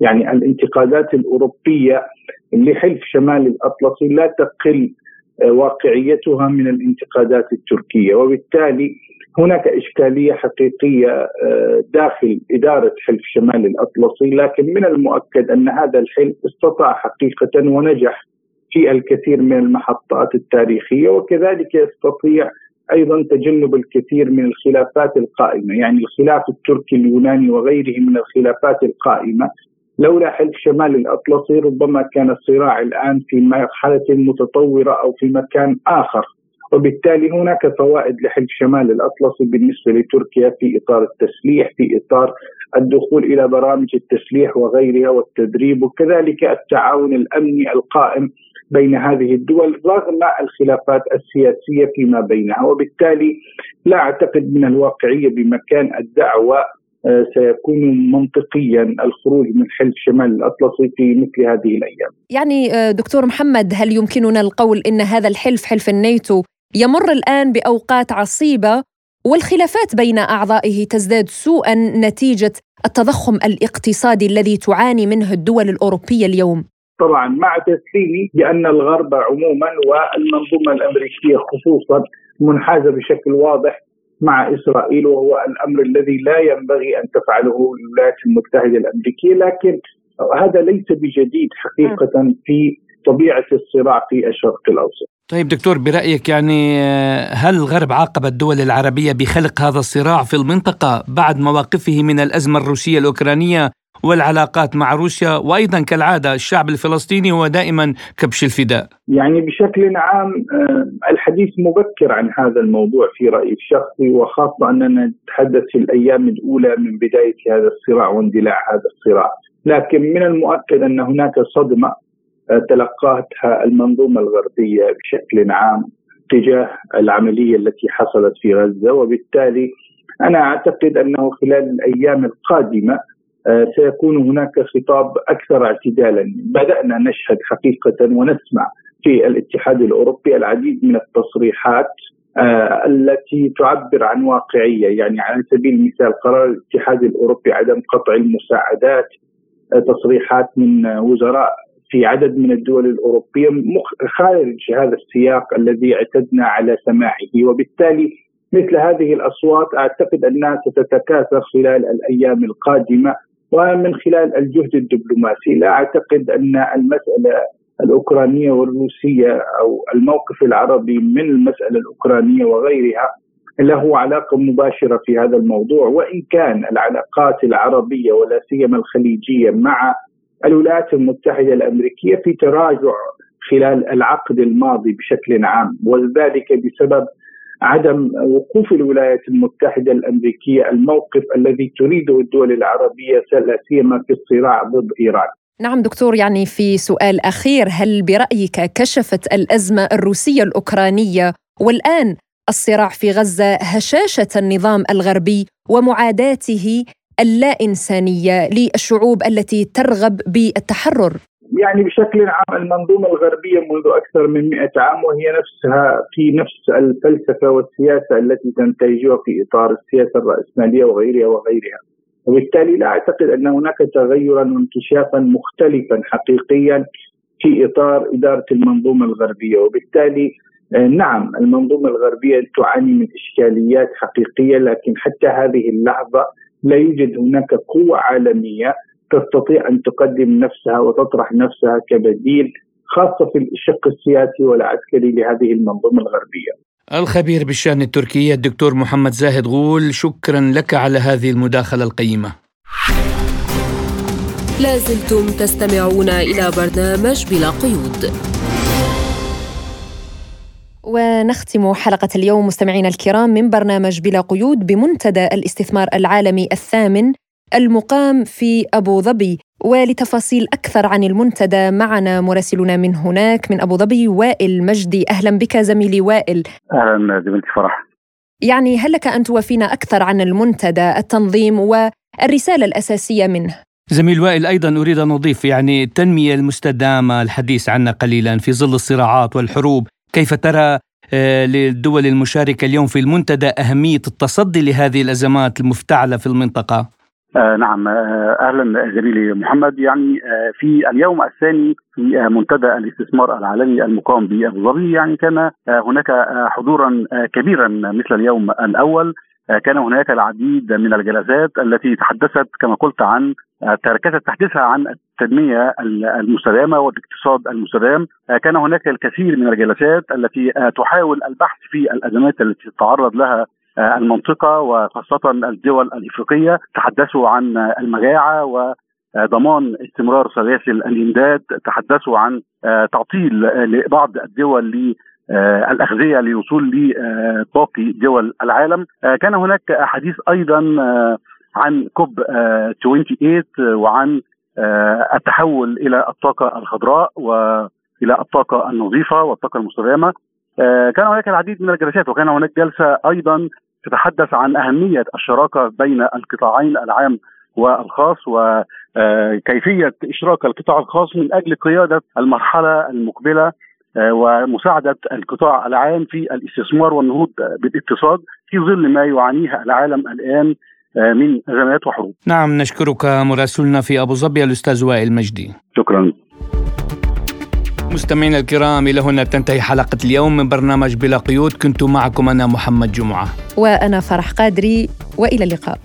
يعني الانتقادات الأوروبية لحلف شمال الاطلسي لا تقل آه، واقعيتها من الانتقادات التركية. وبالتالي هناك إشكالية حقيقية آه، داخل إدارة حلف شمال الأطلسي لكن من المؤكد أن هذا الحلف استطاع حقيقة ونجح في الكثير من المحطات التاريخية وكذلك يستطيع أيضا تجنب الكثير من الخلافات القائمة، يعني الخلاف التركي اليوناني وغيره من الخلافات القائمة لولا حلف شمال الأطلسي ربما كان الصراع الآن في مرحلة متطورة أو في مكان آخر. وبالتالي هناك فوائد لحلف شمال الأطلسي بالنسبة لتركيا في إطار التسليح في إطار الدخول إلى برامج التسليح وغيرها والتدريب وكذلك التعاون الأمني القائم بين هذه الدول رغم الخلافات السياسية فيما بينها. وبالتالي لا أعتقد من الواقعية بمكان الدعوة آه، سيكون منطقيا الخروج من حلف شمال الأطلسي في مثل هذه الأيام. يعني آه، دكتور محمد هل يمكننا القول إن هذا الحلف حلف الناتو يمر الآن بأوقات عصيبة والخلافات بين أعضائه تزداد سوءا نتيجة التضخم الاقتصادي الذي تعاني منه الدول الأوروبية اليوم. طبعا مع تسليمي بأن الغرب عموما والمنظومة الأمريكية خصوصا منحازة بشكل واضح مع إسرائيل وهو الأمر الذي لا ينبغي أن تفعله الولايات المتحدة الأمريكية لكن هذا ليس بجديد حقيقة في طبيعة الصراع في الشرق الأوسط. طيب دكتور برأيك يعني هل الغرب عاقب الدول العربية بخلق هذا الصراع في المنطقة بعد مواقفه من الأزمة الروسية الأوكرانية والعلاقات مع روسيا وأيضا كالعادة الشعب الفلسطيني هو دائما كبش الفداء. يعني بشكل عام آه، الحديث مبكر عن هذا الموضوع في رأيي الشخصي وخاصة أننا نتحدث في الأيام الأولى من بداية هذا الصراع واندلاع هذا الصراع، لكن من المؤكد أن هناك صدمة آه، تلقاتها المنظومة الغربية بشكل عام تجاه العملية التي حصلت في غزة وبالتالي أنا أعتقد أنه خلال الأيام القادمة سيكون هناك خطاب أكثر اعتدالا، بدأنا نشهد حقيقة ونسمع في الاتحاد الأوروبي العديد من التصريحات آه، التي تعبر عن واقعية، يعني على سبيل المثال قرار الاتحاد الأوروبي عدم قطع المساعدات آه، تصريحات من وزراء في عدد من الدول الأوروبية خارج هذا السياق الذي اعتدنا على سماعه وبالتالي مثل هذه الأصوات أعتقد أنها ستتكاثر خلال الأيام القادمة. ومن خلال الجهد الدبلوماسي لا أعتقد أن المسألة الأوكرانية والروسية أو الموقف العربي من المسألة الأوكرانية وغيرها له علاقة مباشرة في هذا الموضوع وإن كان العلاقات العربية ولا سيما الخليجية مع الولايات المتحدة الأمريكية في تراجع خلال العقد الماضي بشكل عام وذلك بسبب عدم وقوف الولايات المتحدة الأمريكية الموقف الذي تريده الدول العربية لا سيما في الصراع ضد إيران. نعم دكتور يعني في سؤال أخير هل برأيك كشفت الأزمة الروسية الأوكرانية والآن الصراع في غزة هشاشة النظام الغربي ومعاداته اللا إنسانية للشعوب التي ترغب بالتحرر يعني بشكل عام المنظومة الغربية منذ أكثر من 100 عام وهي نفسها في نفس الفلسفة والسياسة التي تنتهجها في إطار السياسة الرأسمالية وغيرها وغيرها. وبالتالي لا أعتقد أن هناك تغيرا وانكشافا مختلفا حقيقيا في إطار إدارة المنظومة الغربية. وبالتالي آه، نعم المنظومة الغربية تعاني من إشكاليات حقيقية لكن حتى هذه اللحظة لا يوجد هناك قوة عالمية تستطيع أن تقدم نفسها وتطرح نفسها كبديل خاصة في الشق السياسي والعسكري لهذه المنظومة الغربية. الخبير بالشأن التركية الدكتور محمد زاهد غول شكرا لك على هذه المداخلة القيمة. لازلتم تستمعون إلى برنامج بلا قيود. ونختم حلقة اليوم مستمعينا الكرام من برنامج بلا قيود بمنتدى الاستثمار العالمي الثامن المقام في أبو ظبي ولتفاصيل أكثر عن المنتدى معنا مراسلنا من هناك من أبو ظبي وائل مجدي. أهلا بك زميلي وائل. أهلا زميلتي فرح. يعني هل لك أن توافينا أكثر عن المنتدى التنظيم والرسالة الأساسية منه؟ زميل وائل أيضا أريد أن أضيف يعني التنمية المستدامة الحديث عنها قليلا في ظل الصراعات والحروب. كيف ترى آه، للدول المشاركة اليوم في المنتدى أهمية التصدي لهذه الأزمات المفتعلة في المنطقة؟ آه نعم. آه أهلا زميلي محمد. يعني آه في اليوم الثاني في آه منتدى الاستثمار العالمي المقام بأبو ظبي يعني كان آه هناك آه حضورا كبيرا مثل اليوم الأول. كان هناك العديد من الجلسات التي تحدثت كما قلت عن تركزت تحديثها عن التنمية المستدامة والاقتصاد المستدام. كان هناك الكثير من الجلسات التي تحاول البحث في الأزمات التي تتعرض لها المنطقة وخاصة الدول الإفريقية تحدثوا عن المجاعة وضمان استمرار سلاسل الامداد تحدثوا عن آه، تعطيل لبعض الدول للاغذيه للوصول لباقي دول العالم. آه، كان هناك حديث أيضا عن كوب 28 وعن التحول إلى الطاقة الخضراء والى الطاقة النظيفة والطاقة المستدامة. كان هناك العديد من الجلسات وكان هناك جلسة أيضا تتحدث عن أهمية الشراكة بين القطاعين العام والخاص وكيفيه إشراك القطاع الخاص من أجل قيادة المرحلة المقبلة آه، ومساعدة القطاع العام في الاستثمار والنهوض بالاقتصاد في ظل ما يعانيه العالم الآن آه، من ازمات وحروب. نعم نشكرك مراسلنا في أبو ظبي الأستاذ وائل مجدي. شكرا. مستمعينا الكرام إلى هنا تنتهي حلقة اليوم من برنامج بلا قيود. كنت معكم أنا محمد جمعة. وأنا فرح قادري وإلى اللقاء.